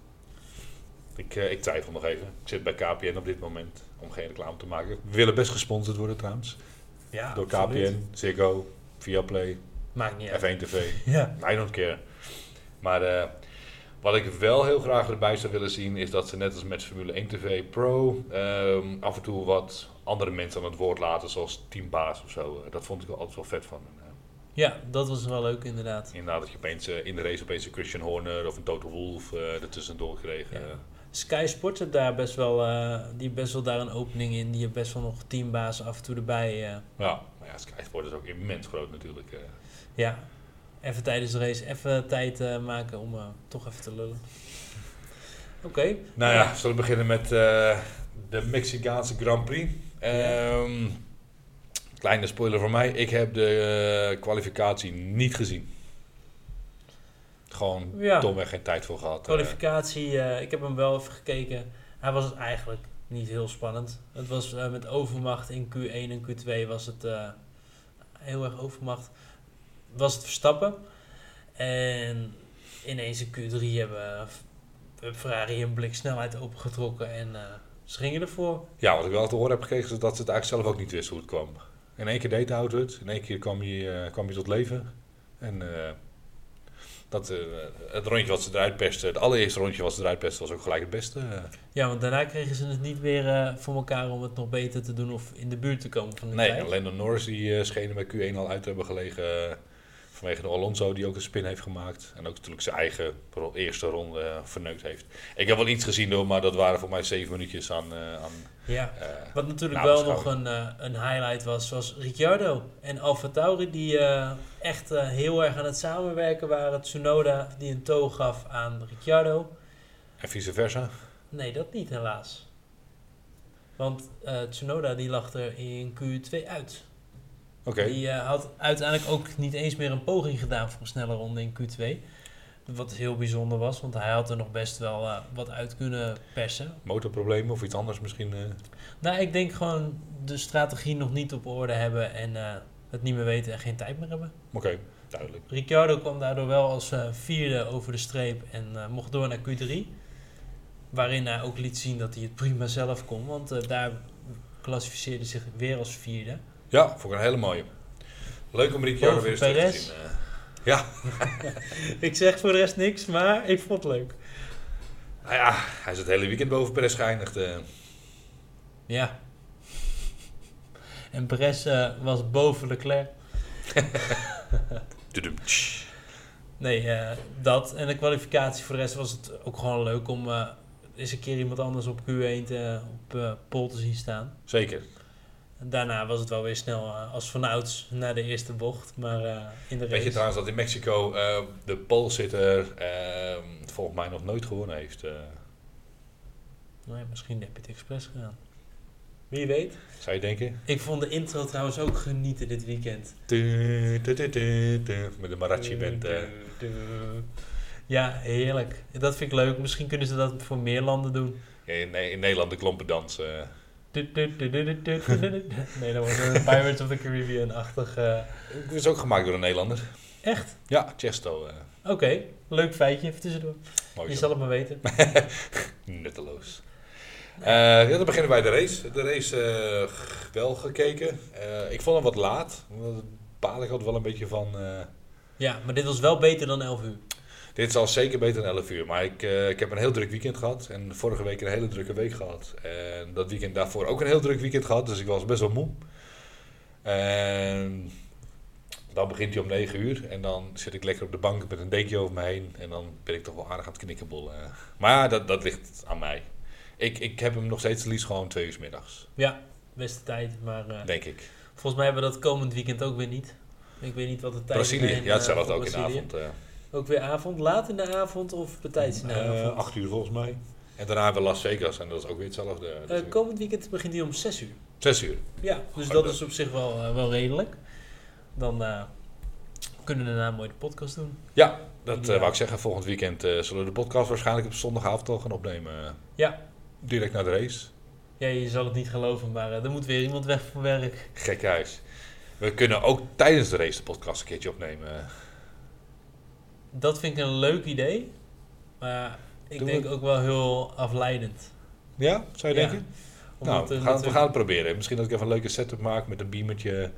ik, ik twijfel nog even. Ik zit bij KPN op dit moment om geen reclame te maken. We willen best gesponsord worden trouwens. Ja, Door absoluut. KPN, Ziggo, Viaplay, Maakt niet uit. F1 TV. [laughs] Ja. I don't care. Maar eh, wat ik wel heel graag erbij zou willen zien, is dat ze net als met Formule 1 TV Pro ehm, af en toe wat andere mensen aan het woord laten, zoals teambaas of zo. Eh, dat vond ik wel altijd wel vet van. ja, dat was wel leuk inderdaad. inderdaad, dat je opeens eh, in de race opeens een Christian Horner of een Total Wolf eh ertussendoor kreeg. Ja. Sky Sports heeft daar best wel, eh, die best wel daar een opening in. Die heeft best wel nog teambaas af en toe erbij. eh. ja, maar ja, Sky Sport is ook immens groot natuurlijk. eh. ja, even tijdens de race even tijd maken om toch even te lullen. [laughs] Oké. Nou ja, zullen we beginnen met de Mexicaanse Grand Prix. Ehm, kleine spoiler voor mij, ik heb de kwalificatie niet gezien. Gewoon Ja. domweg geen tijd voor gehad. eh. Kwalificatie, eh, ik heb hem wel even gekeken. Hij was eigenlijk niet heel spannend. Het was eh, met overmacht in Q1 en Q2 was het heel erg overmacht. Was het Verstappen. En ineens in Q3 hebben hebben Ferrari een blik snelheid opengetrokken en ze gingen ervoor. ja, wat ik wel te horen heb gekregen is dat ze het eigenlijk zelf ook niet wisten hoe het kwam. In één keer deed de auto het, in één keer kwam je, kwam je tot leven. En dat, eh, het rondje wat ze eruit pesten, het allereerste rondje wat ze eruit pesten, was ook gelijk het beste. eh. Ja, want daarna kregen ze het niet weer eh, voor elkaar om het nog beter te doen of in de buurt te komen van de Nee, tijd. en Lando Norris die uh, schenen bij Q1 al uit te hebben gelegen. Vanwege de Alonso die ook een spin heeft gemaakt. En ook natuurlijk zijn eigen eerste ronde eh, verneukt heeft. Ik heb wel iets gezien door, maar dat waren voor mij zeven minuutjes aan... eh, aan Ja. eh, Wat natuurlijk Nou, wel nog een, een highlight was, was Ricciardo en Alfa Tauri die echt heel erg aan het samenwerken waren. Tsunoda die een toog gaf aan Ricciardo. en vice versa. Nee, dat niet helaas. Want eh, Tsunoda die lag er in Q2 uit. Die eh, had uiteindelijk ook niet eens meer een poging gedaan voor een snelle ronde in Q2. Wat heel bijzonder was, want hij had er nog best wel eh, wat uit kunnen persen. motorproblemen of iets anders misschien. eh. Nou, ik denk gewoon de strategie nog niet op orde hebben en het niet meer weten en geen tijd meer hebben. Oké, duidelijk. Ricciardo kwam daardoor wel als vierde over de streep en mocht door naar Q3. Waarin hij ook liet zien dat hij het prima zelf kon, want daar klassificeerde zich weer als vierde. Ja, vond ik een hele mooie. Leuk om Boven weer eens terug te zien. eh. ja, [laughs] ik zeg voor de rest niks, maar ik vond het leuk. nou ja, hij is het hele weekend boven Perez geëindigd. eh. Ja. En Perez eh, was boven Leclerc. [laughs] Nee, dat. En de kwalificatie voor de rest was het ook gewoon leuk om eens een keer iemand anders op Q1 te, op pole te zien staan. Zeker. Daarna was het wel weer snel eh, als vanouds naar de eerste bocht. Maar eh, in de Weet je race... trouwens dat in Mexico eh, de polesitter eh, volgens mij nog nooit gewonnen heeft? Nou ja, misschien heb je het expres gedaan. Wie weet. zou je denken? Ik vond de intro trouwens ook genieten dit weekend. Met de Marachi band. Ja, heerlijk. Dat vind ik leuk. Misschien kunnen ze dat voor meer landen doen. In, in Nederland de klompendans. eh. [laughs] Nee, dat wordt een Pirates of the Caribbean-achtig. Het is ook gemaakt door een Nederlander. Echt? Ja, Chesto. eh Oké, leuk feitje even tussendoor. mooi Je zal het maar weten. [laughs] Nutteloos. Eh, ja, dan beginnen wij de race. De race eh, wel gekeken. Ik vond hem wat laat. Daar baal ik altijd wel een beetje van. Ja, maar dit was wel beter dan 11 uur. Dit is al zeker beter dan 11 uur. Maar ik, eh, ik heb een heel druk weekend gehad. En vorige week een hele drukke week gehad. En dat weekend daarvoor ook een heel druk weekend gehad. Dus ik was best wel moe. En dan begint hij om 9 uur. En dan zit ik lekker op de bank met een dekje over me heen. En dan ben ik toch wel aardig aan het knikkenbollen. Maar ja, dat, dat ligt aan mij. Ik, ik heb hem nog steeds liefst gewoon twee uur 's middags. Ja, beste tijd. Maar eh, Denk ik. volgens mij hebben we dat komend weekend ook weer niet. Ik weet niet wat de tijd Brazilië, ja, hetzelfde ook in de avond. eh Ook weer avond, laat in de avond of betijds in de eh, avond? acht uur volgens mij. En daarna hebben we Las Vegas en dat is ook weer hetzelfde. Eh, Dus komend weekend begint hij om 6 uur. Zes uur. Ja, dus Oh, dat dat- is op zich wel, eh, wel redelijk. dan eh, kunnen we daarna een mooie podcast doen. Ja, dat eh, wou ik zeggen. Volgend weekend eh, zullen we de podcast waarschijnlijk op zondagavond al gaan opnemen. Ja. Direct naar de race. Ja, je zal het niet geloven, maar er moet weer iemand weg voor werk. Gek huis. We kunnen ook tijdens de race de podcast een keertje opnemen. Dat vind ik een leuk idee, maar ik Doen denk we- ook wel heel afleidend. Ja, zou je Ja. denken? Omdat, nou, we gaan, we natuurlijk- gaan het proberen. Misschien dat ik even een leuke setup maak met een beamertje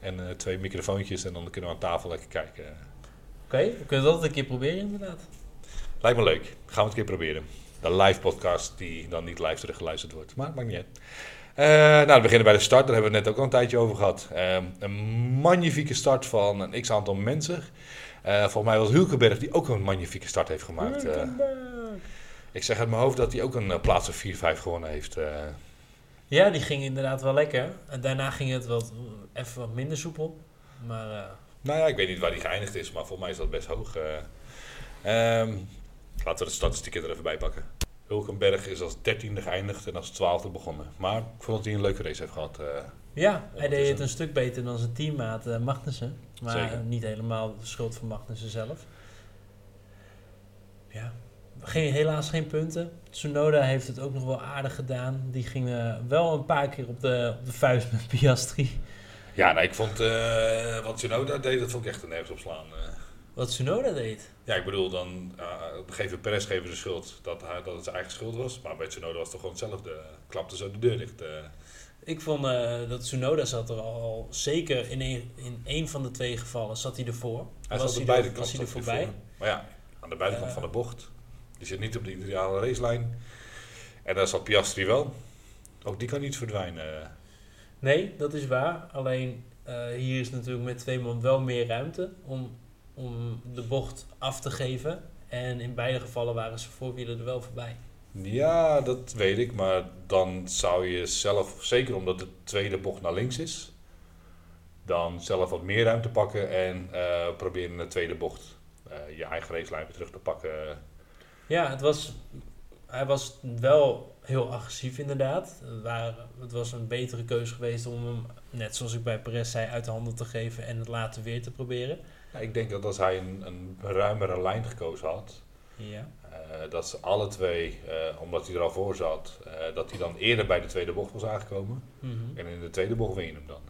en eh, twee microfoontjes. En dan kunnen we aan tafel lekker kijken. Oké, we kunnen dat een keer proberen inderdaad. Lijkt me leuk. Gaan we het een keer proberen. De live podcast die dan niet live teruggeluisterd wordt. Maar maakt niet uit. Eh, nou, we beginnen bij de start. Daar hebben we het net ook al een tijdje over gehad. Ehm, een magnifieke start van een x-aantal mensen. Eh, volgens mij was Hulkenberg die ook een magnifieke start heeft gemaakt. Eh, ik zeg uit mijn hoofd dat hij ook een eh, plaats of 4-5 gewonnen heeft. Ja, die ging inderdaad wel lekker. En daarna ging het wat, even wat minder soepel. Maar eh, nou ja, ik weet niet waar hij geëindigd is, maar volgens mij is dat best hoog. eh. Ehm, laten we de statistieken er even bij pakken. Hulkenberg is als dertiende geëindigd en als twaalfde begonnen. Maar ik vond dat hij een leuke race heeft gehad. eh. Ja, hij deed het een stuk beter dan zijn teammaat eh, Magnussen. Maar Zeker. niet helemaal de schuld van Magnussen zelf. Ja, geen, helaas geen punten. Tsunoda heeft het ook nog wel aardig gedaan. Die ging wel een paar keer op de, op de vuist met [laughs] Piastri. Ja, nee, ik vond eh, wat Tsunoda deed, dat vond ik echt een nergens op slaan. eh. Wat Tsunoda deed. ja, ik bedoel, dan uh, geven Perez geven de schuld dat, hij, dat het zijn eigen schuld was. Maar bij Tsunoda was het toch gewoon hetzelfde. Klapte zo de deur dicht. Ik vond eh, dat Tsunoda zat er al, zeker in een, in één van de twee gevallen, zat hij ervoor. Hij was zat hij er, beide was hij er voorbij. voor. Maar ja, aan de buitenkant van de bocht. Die zit niet op de ideale racelijn. En daar zat Piastri wel. Ook die kan niet verdwijnen. Nee, dat is waar. Alleen eh, hier is natuurlijk met twee man wel meer ruimte om, om de bocht af te geven. En in beide gevallen waren ze voorwielen er wel voorbij. Ja, dat weet ik. Maar dan zou je zelf, zeker omdat de tweede bocht naar links is, dan zelf wat meer ruimte pakken en eh, proberen in de tweede bocht eh, je eigen racelijn weer terug te pakken. Ja, het was, hij was wel heel agressief inderdaad. Het, waren, het was een betere keuze geweest om hem, net zoals ik bij Perez zei, uit de handen te geven en het later weer te proberen. Ja, ik denk dat als hij een, een ruimere lijn gekozen had, Ja. eh, dat ze alle twee, eh, omdat hij er al voor zat, eh, dat hij dan eerder bij de tweede bocht was aangekomen. Mhm. En in de tweede bocht win je hem dan.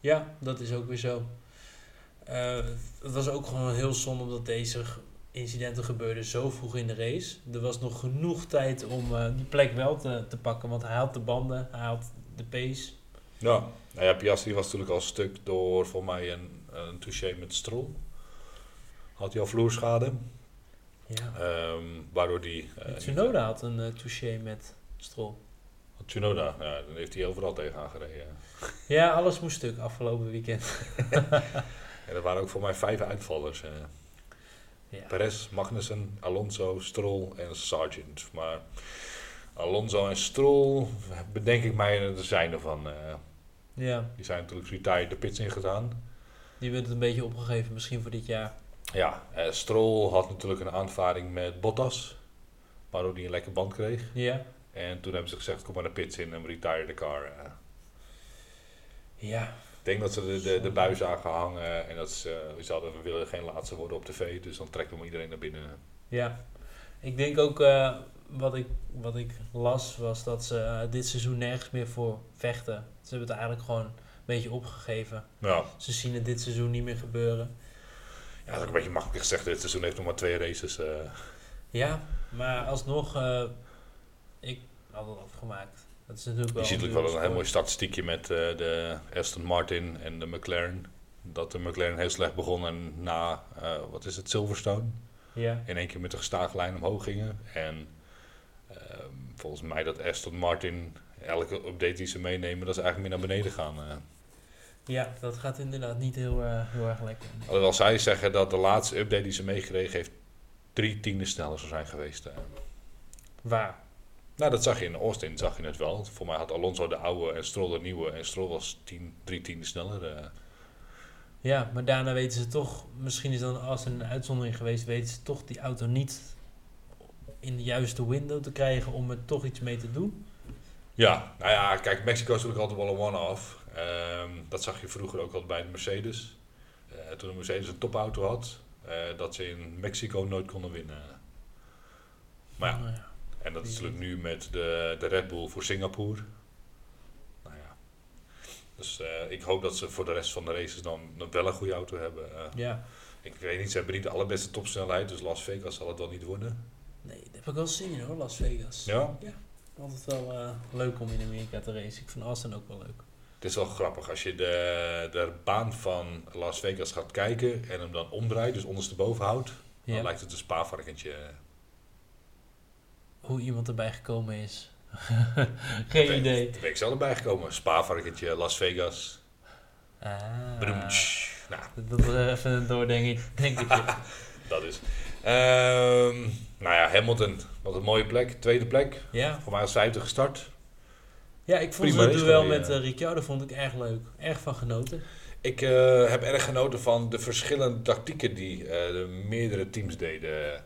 Ja, dat is ook weer zo. Het was ook gewoon heel zonde omdat deze incidenten gebeurden zo vroeg in de race. Er was nog genoeg tijd om die plek wel te, te pakken, want hij had de banden, hij had de pace. Ja, nou ja, Piastri was natuurlijk al stuk door voor mij een, een touché met Stroll. Had hij al vloerschade, Ja. ehm, waardoor die... eh, Tsunoda had een eh, touché met Stroll. Tsunoda, ja, dan heeft hij overal tegenaan gereden. Ja, alles moest stuk afgelopen weekend. [laughs] En dat waren ook voor mij vijf uitvallers. eh. Ja. Perez, Magnussen, Alonso, Stroll en Sargent. Maar Alonso en Stroll, bedenk ik mij, er zijn ervan. eh ja, die zijn natuurlijk retired de pits ingegaan. die werd het een beetje opgegeven misschien voor dit jaar. Ja, eh, Stroll had natuurlijk een aanvaring met Bottas, waardoor hij een lekker band kreeg. Ja. En toen hebben ze gezegd, kom maar de pits in en retire de car. eh. Ja. Ik denk dat ze de, de, de buis zagen hangen en dat ze, ze hadden, we willen geen laatste worden op tv, dus dan trekken we iedereen naar binnen. Ja, ik denk ook wat, ik, wat ik las was dat ze dit seizoen nergens meer voor vechten. Ze hebben het eigenlijk gewoon een beetje opgegeven. Ja, Ze zien het dit seizoen niet meer gebeuren. Ja dat is ook een beetje makkelijk gezegd. Dit seizoen heeft nog maar twee races. eh. Ja, maar alsnog, eh, ik had het afgemaakt. Dat is natuurlijk wel Je ziet natuurlijk wel een heel mooi statistiekje met eh, de Aston Martin en de McLaren. Dat de McLaren heel slecht begon en na, wat is het, Silverstone, Ja, in één keer met de gestaag lijn omhoog gingen. En ehm, volgens mij dat Aston Martin, elke update die ze meenemen, dat ze eigenlijk meer naar beneden gaan. Ja, dat gaat inderdaad niet heel, eh, heel erg lekker. Alhoewel zij zeggen dat de laatste update die ze meegekregen heeft, drie tiende sneller zou zijn geweest. eh. Waar? Nou, dat zag je in Austin, zag je het wel. Voor mij had Alonso de oude en Stroll de nieuwe. En Stroll was tien, drie tiende sneller. eh. Ja, maar daarna weten ze toch, misschien is dan als er een uitzondering geweest, weten ze toch die auto niet in de juiste window te krijgen om er toch iets mee te doen. Ja, nou ja, kijk, Mexico is natuurlijk altijd wel een one-off. Ehm, dat zag je vroeger ook al bij de Mercedes. Eh, toen de Mercedes een topauto had, eh, dat ze in Mexico nooit konden winnen. Maar ja, Nou ja. en dat is natuurlijk nu met de, de Red Bull voor Singapore. Nou ja. Dus eh, ik hoop dat ze voor de rest van de races dan nog wel een goede auto hebben. Ja. ik weet niet, ze hebben niet de allerbeste topsnelheid, dus Las Vegas zal het wel niet worden. Nee, daar heb ik wel zin in hoor, Las Vegas. Ja, Altijd wel leuk om in Amerika te racen. Ik vind Austin ook wel leuk. Het is wel grappig als je de, de baan van Las Vegas gaat kijken en hem dan omdraait, dus ondersteboven houdt. Dan lijkt het een spaarvarkentje. Hoe iemand erbij gekomen is. [laughs] Geen idee. Daar ben ik zelf erbij gekomen. Spaarvarkentje, Las Vegas. Ah. Nou, dat was even een doordenking, denk ik. [laughs] dat is. Ehm, nou ja, Hamilton. Wat een mooie plek. Tweede plek. Ja, Voor mij als vijfde gestart. Ja ik vond het duel met eh, Ricciardo vond ik erg leuk. Erg van genoten. Ik eh, heb erg genoten van de verschillende tactieken die eh, de meerdere teams deden.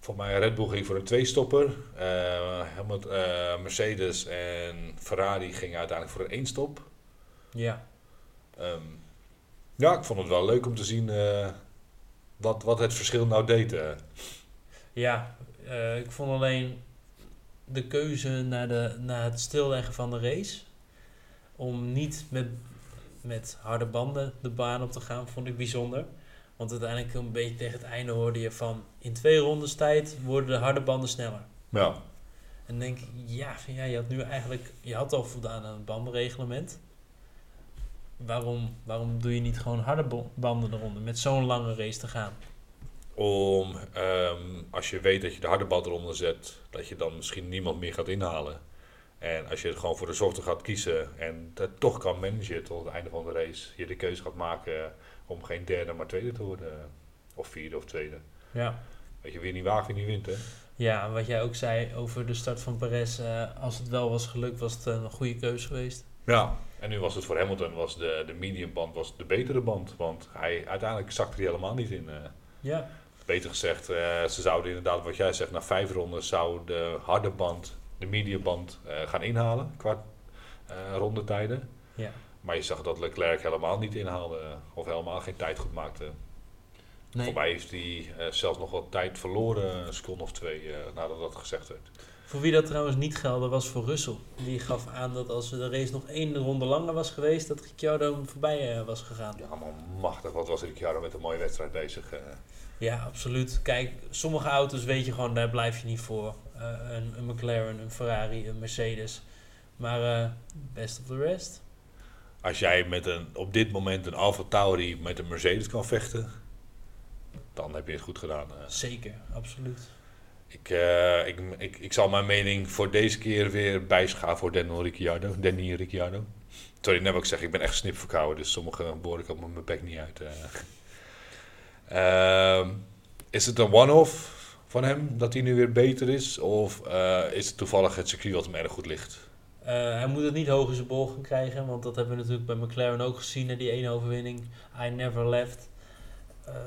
Voor mij Red Bull ging voor een tweestopper. Eh, Mercedes en Ferrari gingen uiteindelijk voor een éénstop. Ja, Ehm, ja, ik vond het wel leuk om te zien wat, wat het verschil nou deed. ja ik vond alleen de keuze naar, de, naar het stilleggen van de race. Om niet met, met harde banden de baan op te gaan, vond ik bijzonder. Want uiteindelijk een beetje tegen het einde hoorde je van... In twee rondes tijd worden de harde banden sneller. Ja. En denk ik, ja, van, ja, je had nu eigenlijk... Je had al voldaan aan het bandenreglement. Waarom, waarom doe je niet gewoon harde banden eronder met zo'n lange race te gaan? Om, ehm, als je weet dat je de harde bal eronder zet, dat je dan misschien niemand meer gaat inhalen. En als je het gewoon voor de softe gaat kiezen en dat toch kan managen tot het einde van de race, je de keuze gaat maken om geen derde maar tweede te worden. Of vierde of tweede. Ja. Weet je, wie niet waagt, wie niet wint, hè? Ja, en wat jij ook zei over de start van Perez, eh, als het wel was gelukt, was het een goede keuze geweest. Ja. En nu was het voor Hamilton, was de, de medium band was de betere band. Want hij, uiteindelijk zakte hij helemaal niet in. eh. Ja, beter gezegd, eh, ze zouden inderdaad, wat jij zegt, na vijf ronden zou de harde band, de medium band eh, gaan inhalen qua eh rondetijden. ja. Maar je zag dat Leclerc helemaal niet inhaalde of helemaal geen tijd goed maakte. Nee, Voor mij heeft hij zelfs nog wat tijd verloren, een seconde of twee eh, nadat dat gezegd werd. Voor wie dat trouwens niet geldde was voor Russell. Die gaf aan dat als de race nog één ronde langer was geweest, dat Ricciardo hem voorbij eh, was gegaan. Ja man, machtig, wat was Ricciardo met een mooie wedstrijd bezig. eh. Ja, absoluut. Kijk, sommige auto's weet je gewoon, daar blijf je niet voor. Eh, een, een McLaren, een Ferrari, een Mercedes. Maar best of the rest. Als jij met een, op dit moment een Alfa Tauri met een Mercedes kan vechten, dan heb je het goed gedaan. Zeker, absoluut. Ik, eh, ik, ik, ik zal mijn mening voor deze keer weer bijschaven voor Daniel Ricciardo. Danny Ricciardo. Sorry, net ik zeg, ik ben echt snip verkouden, dus sommige woorden komen mijn bek niet uit. eh. [laughs] Ehm, is het een one-off van hem dat hij nu weer beter is? Of eh, is het toevallig het circuit wat hem erg goed ligt? Hij moet het niet hoog in zijn bol gaan krijgen, want dat hebben we natuurlijk bij McLaren ook gezien na die ene overwinning. I never left.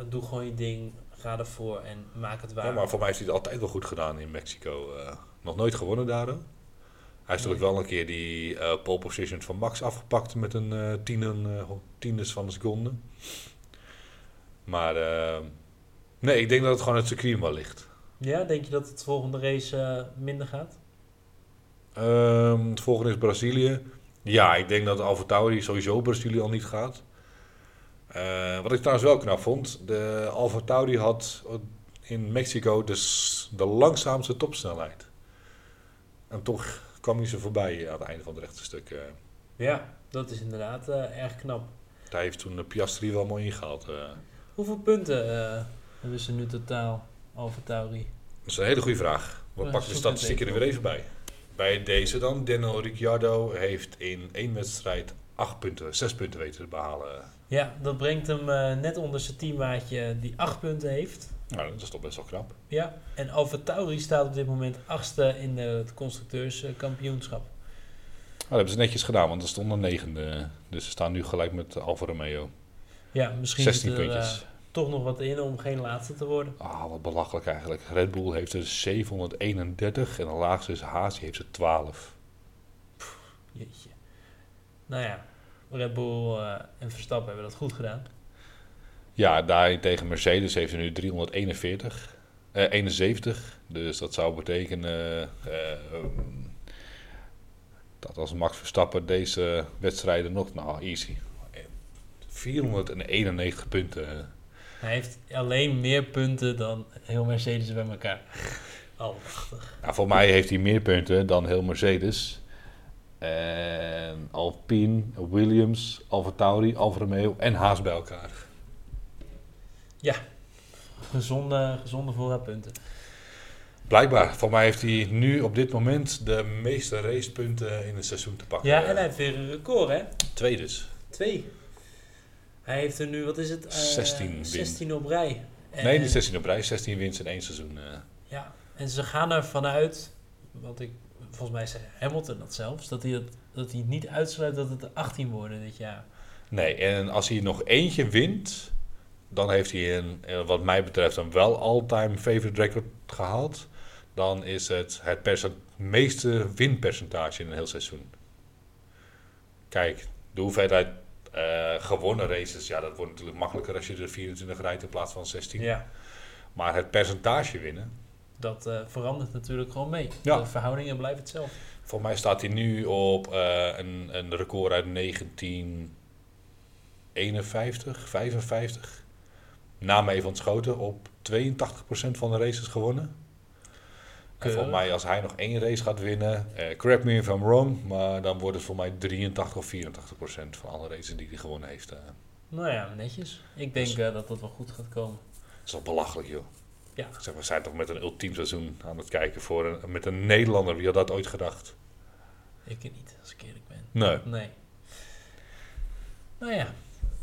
Doe gewoon je ding, ga ervoor en maak het waar. Ja, maar voor mij heeft hij het altijd wel goed gedaan in Mexico. eh. nog nooit gewonnen daar. Hij heeft natuurlijk wel een keer die eh pole position van Max afgepakt met een eh tienen, tiendes van een seconde. Maar nee, ik denk dat het gewoon het circuit wel ligt. Ja, denk je dat het volgende race minder gaat? Ehm, het volgende is Brazilië. Ja, ik denk dat Alfa Tauri sowieso Brazilië al niet gaat. Eh, wat ik trouwens wel knap vond, de Alfa Tauri had in Mexico dus de langzaamste topsnelheid. En toch kwam hij ze voorbij aan het einde van het rechte stuk. eh. Ja, dat is inderdaad eh, erg knap. Hij heeft toen de Piastri wel mooi ingehaald. eh. Hoeveel punten hebben ze nu totaal, Alfa Tauri? Dat is een hele goede vraag. We Ja, pakken de statistieken er weer even bij. Bij deze dan, Daniel Ricciardo heeft in één wedstrijd acht punten, zes punten weten te behalen. Ja, dat brengt hem eh, net onder zijn teammaatje die 8 punten heeft. Nou, dat is toch best wel knap. Ja, en Alfa Tauri staat op dit moment achtste in het constructeurskampioenschap. Nou, dat hebben ze netjes gedaan, want er stond een negende. Dus ze staan nu gelijk met Alfa Romeo. Ja, misschien 16 zit er puntjes. eh, toch nog wat in om geen laatste te worden. Ah, wat belachelijk eigenlijk. Red Bull heeft er 731 en de laagste is Haas, die heeft er 12. Jeetje. Nou ja, Red Bull eh, en Verstappen hebben dat goed gedaan. Ja, daar tegen Mercedes heeft hij nu 341. eh 71. Dus dat zou betekenen eh, ehm, dat als Max Verstappen deze wedstrijden nog, nou easy, 491 punten. Hij heeft alleen meer punten dan heel Mercedes bij elkaar. [laughs] Almachtig. Nou, voor mij heeft hij meer punten dan heel Mercedes. En Alpine, Williams, Alfa Tauri, Alfa Romeo en Haas bij elkaar. Gezonde, gezonde voorraad punten. Blijkbaar, voor mij heeft hij nu op dit moment de meeste racepunten in het seizoen te pakken. Ja, en hij heeft weer een record, hè? Twee dus. Twee. Hij heeft er nu, wat is het? Eh, 16 win. 16 op rij. En- Nee, niet 16 op rij, 16 winst in één seizoen. eh. Ja, en ze gaan ervan uit, want ik, volgens mij zei Hamilton dat zelfs, dat hij, dat hij niet uitsluit dat het er 18 worden dit jaar. Nee, en als hij nog eentje wint, dan heeft hij een, eh, wat mij betreft een wel all-time favorite record gehaald. Dan is het het meeste winpercentage in een heel seizoen. Kijk, de hoeveelheid eh, gewonnen races, ja, dat wordt natuurlijk makkelijker als je er 24 rijdt in plaats van 16. Ja, Maar het percentage winnen, dat eh, verandert natuurlijk gewoon mee. Ja. De verhoudingen blijven hetzelfde. voor mij staat hij nu op eh, een, een record uit 1951, 55. Na mee van Schoten op 82% van de races gewonnen. En voor mij, als hij nog één race gaat winnen, eh correct me if I'm wrong, maar dan wordt het voor mij 83 of 84 procent van alle races die hij gewonnen heeft. eh. Nou ja, netjes. Ik denk Dus- eh, dat dat wel goed gaat komen. dat is wel belachelijk, joh. Ja. Zeg, we zijn toch met een ultiem seizoen aan het kijken voor een, met een Nederlander. Wie had dat ooit gedacht? Ik niet, als ik eerlijk ben. Nee. Nee. Nou ja,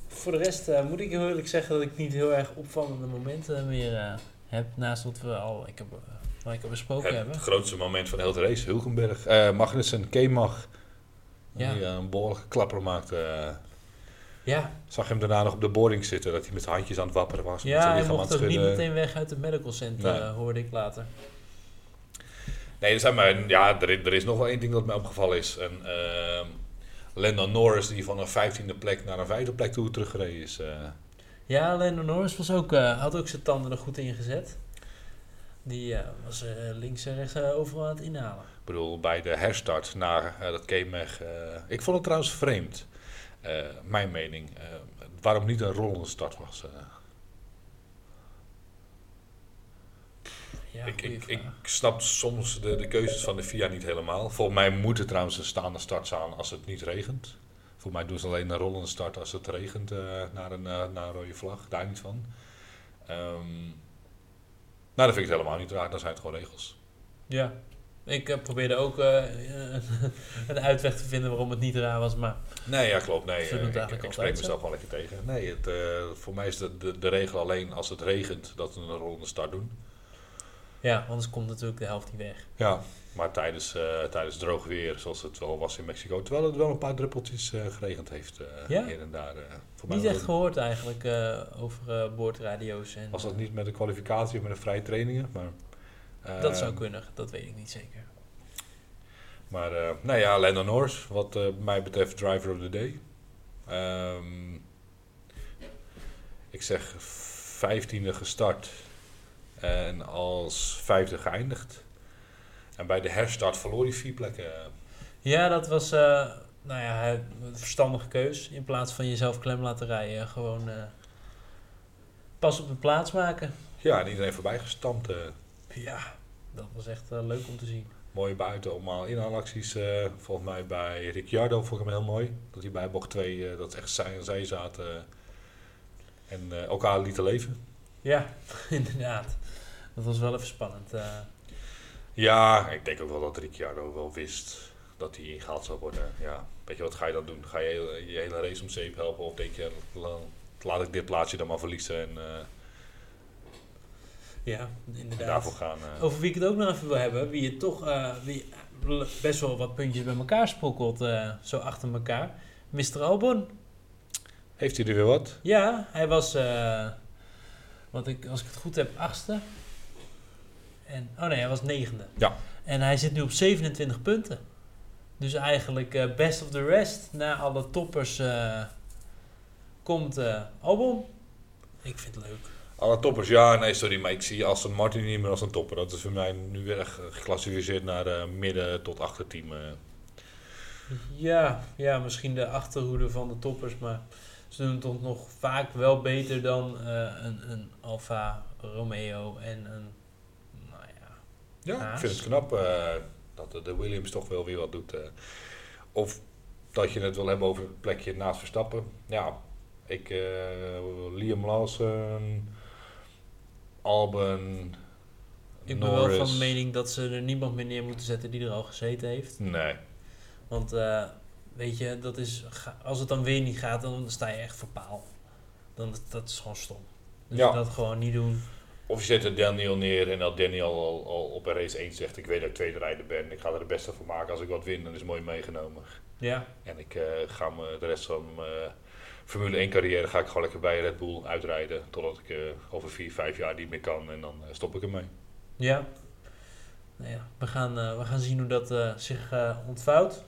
voor de rest eh, moet ik heel eerlijk zeggen dat ik niet heel erg opvallende momenten meer eh, heb. Naast wat we al ik heb, wat ik al besproken Het hebben. grootste moment van de hele race, Hulkenberg. Magnussen, K-Mag. Ja. Die een behoorlijke klapper maakte. Ja, zag hem daarna nog op de boarding zitten, dat hij met zijn handjes aan het wapperen was. ja hij mocht het ook niet meteen weg uit het medical center, Nee. eh, hoorde ik later. Nee, er, zijn maar, ja, er, is- er is nog wel één ding dat mij opgevallen is. En, ehm, Landon Norris, die van een vijftiende plek naar een vijfde plek toe teruggereden is. eh. Ja, Lando Norris was ook, eh, had ook zijn tanden er goed in gezet. Die was links en rechts overal aan het inhalen. Ik bedoel, bij de herstart naar eh, dat eh, ik vond het trouwens vreemd, mijn mening. eh, waarom niet een rollende start was. eh. Ja, ik, ik, ik snap soms de, de keuzes van de FIA niet helemaal. Volgens mij moet er trouwens een staande start zijn als het niet regent. Voor mij doen ze alleen een rollende start als het regent eh, naar, een, eh, naar een rode vlag. Daar niet van. Ehm, nou, dat vind ik het helemaal niet raar. Dan zijn het gewoon regels. Ja, ik eh, probeerde ook eh, [laughs] een uitweg te vinden waarom het niet raar was, maar Nee, ja, klopt. Nee, eh, ik, altijd spreek mezelf wel lekker tegen. Nee, het, eh, voor mij is de, de, de regel alleen als het regent dat we een rollende start doen. ja, anders komt natuurlijk de helft niet weg. Ja, maar tijdens, eh, tijdens droog weer, zoals het wel was in Mexico, terwijl het wel een paar druppeltjes eh, geregend heeft eh, Ja? hier en daar. eh, voor mij Niet echt gehoord eigenlijk eh, over eh, boordradio's. En, Was dat niet met de kwalificatie of met de vrije trainingen? Maar, dat eh, zou kunnen, dat weet ik niet zeker. Maar eh nou ja, Landon Norris, wat eh, mij betreft driver of the day. Ehm, ik zeg vijftiende gestart en als vijfde geëindigd. En bij de herstart verloor hij vier plekken. Ja, dat was eh, nou ja, een verstandige keus. In plaats van jezelf klem laten rijden, gewoon pas op de plaats maken. Ja, en iedereen voorbij gestampt. Ja, dat was echt leuk om te zien. Mooie buiten allemaal inhaalacties. eh volgens mij bij Ricciardo vond ik hem heel mooi. Dat hij bij bocht 2, eh, dat echt zij en zij zaten. en eh, elkaar lieten leven. Ja, [laughs] inderdaad. Dat was wel even spannend. Ja, ik denk ook wel dat Ricciardo wel wist dat hij ingehaald zou worden. Ja, weet je wat ga je dan doen? Ga je je, hele race om zeep helpen? Of denk je, la- laat ik dit plaatsje dan maar verliezen en, ja, inderdaad. daarvoor gaan? eh. Over wie ik het ook nog even wil hebben, wie het toch eh, wie best wel wat puntjes bij elkaar sprokkelt, eh, zo achter elkaar. Mr. Albon. Heeft hij er weer wat? Ja, hij was, wat ik, als ik het goed heb, achtste. En, oh nee, hij was negende. Ja. En hij zit nu op 27 punten. Dus eigenlijk best of the rest. Na alle toppers komt Albon. Ik vind het leuk. Alle toppers, ja, nee, sorry, maar ik zie Aston Martin niet meer als een topper. Dat is voor mij nu weer echt geclassificeerd naar eh, midden tot achterteam. eh. Ja, ja, misschien de achterhoede van de toppers, maar ze doen het toch nog vaak wel beter dan eh, een, een Alfa Romeo en een, nou ja, Ja, Haas. ik vind het knap dat de- Williams toch wel weer wat doet. of dat je het wil hebben over het plekje naast Verstappen. Ja, ik, eh, Liam Lawson, ik Albon, ben Norris. wel van mening dat ze er niemand meer neer moeten zetten die er al gezeten heeft. Nee, Want eh, weet je, dat is, als het dan weer niet gaat, dan sta je echt voor paal. Dan, dat is gewoon stom. Dus Ja. dat gewoon niet doen. Of je zet er Daniel neer en dat Daniel al, al op een race 1 zegt: Ik weet dat ik tweede rijder ben. Ik ga er het beste van maken. Als ik wat win, dan is het mooi meegenomen. Ja, En ik eh, ga me de rest van mijn Formule 1 carrière ga ik gewoon lekker bij Red Bull uitrijden. Totdat ik eh, over 4, 5 jaar niet meer kan. En dan eh, stop ik ermee. ja. Nou ja, we gaan, eh, we gaan zien hoe dat zich ontvouwt.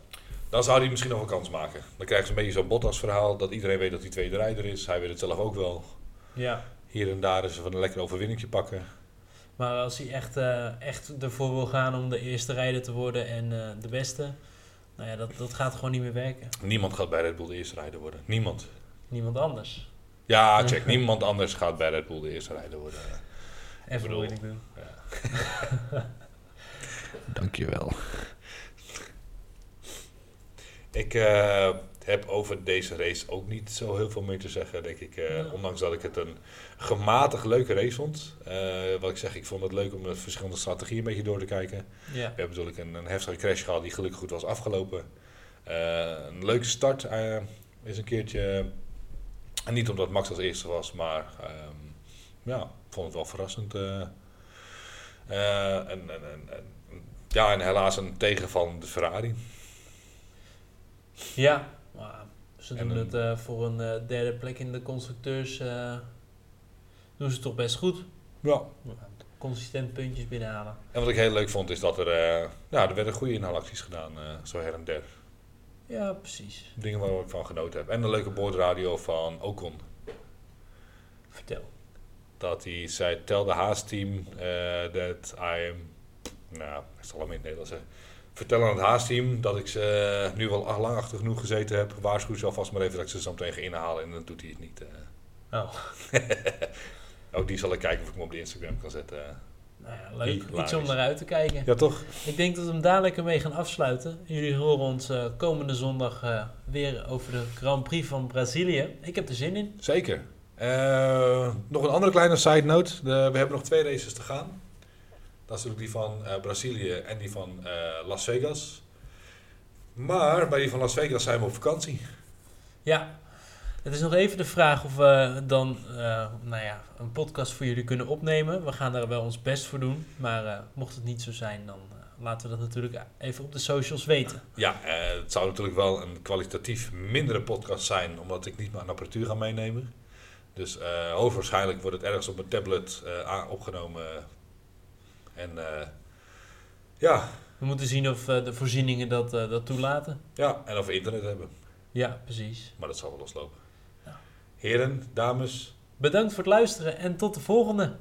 Dan zou hij misschien nog een kans maken. Dan krijgen ze een beetje zo'n Bottas verhaal. Dat iedereen weet dat hij tweede rijder is. Hij weet het zelf ook wel. Ja. Hier en daar is van een lekker overwinningje pakken. Maar als hij echt, echt ervoor wil gaan om de eerste rijder te worden en de beste, nou ja, dat, dat gaat gewoon niet meer werken. Niemand gaat bij Red Bull de eerste rijder worden. Niemand. Niemand anders. Ja, [laughs] check. Niemand anders gaat bij Red Bull de eerste rijder worden. Even bedoel- moeilijk doen. [laughs] Dankjewel. Ik eh, heb over deze race ook niet zo heel veel meer te zeggen, denk ik. Eh. Ondanks dat ik het een gematigd leuke race vond. Eh, wat ik zeg, ik vond het leuk om de verschillende strategieën een beetje door te kijken. Ja. We hebben natuurlijk een, een heftige crash gehad die gelukkig goed was afgelopen. Eh, een leuke start eh, is een keertje. En niet omdat Max als eerste was, maar ehm, ja, ik vond het wel verrassend. eh. Eh, en, en, en, en- ja, en helaas een tegenvallende Ferrari. Ja, maar ze En doen een- het eh, voor een derde plek in de constructeurs. doen ze toch best goed. Ja. Consistent puntjes binnenhalen. En wat ik heel leuk vond is dat er, ja, er werden goede inhaalacties gedaan, zo her en der. Ja, precies. Dingen waar ik van genoten heb. En een leuke boordradio van Ocon. Vertel. dat hij zei, tel de Haas-team eh that I am... Nou, ik zal hem in het Nederlands zeggen. Vertel aan het Haas-team dat ik ze eh, nu wel lang achter genoeg gezeten heb. Waarschuw ze alvast maar even dat ik ze zo meteen ga inhalen en dan doet hij het niet. eh. Oh, [laughs] Ook die zal ik kijken of ik hem op de Instagram kan zetten. Nou leuk. Hilarisch. Iets om naar uit te kijken. Ja, toch? Ik denk dat we hem dadelijk ermee gaan afsluiten. Jullie horen ons eh, komende zondag eh, weer over de Grand Prix van Brazilië. Ik heb er zin in. Zeker. Eh, nog een andere kleine side note. De- we hebben nog twee races te gaan. Dat is natuurlijk die van Brazilië en die van Las Vegas. Maar bij die van Las Vegas zijn we op vakantie. Ja, het is nog even de vraag of we dan eh, nou ja, een podcast voor jullie kunnen opnemen. We gaan daar wel ons best voor doen. Maar eh, mocht het niet zo zijn, dan eh, laten we dat natuurlijk even op de socials weten. Ja, het zou natuurlijk wel een kwalitatief mindere podcast zijn, omdat ik niet mijn apparatuur ga meenemen. Dus hoogstwaarschijnlijk wordt het ergens op mijn tablet opgenomen. En ja, We moeten zien of de voorzieningen dat, dat toelaten. ja, en of we internet hebben. Ja, precies. Maar dat zal wel loslopen. Heren, dames, Bedankt voor het luisteren en tot de volgende.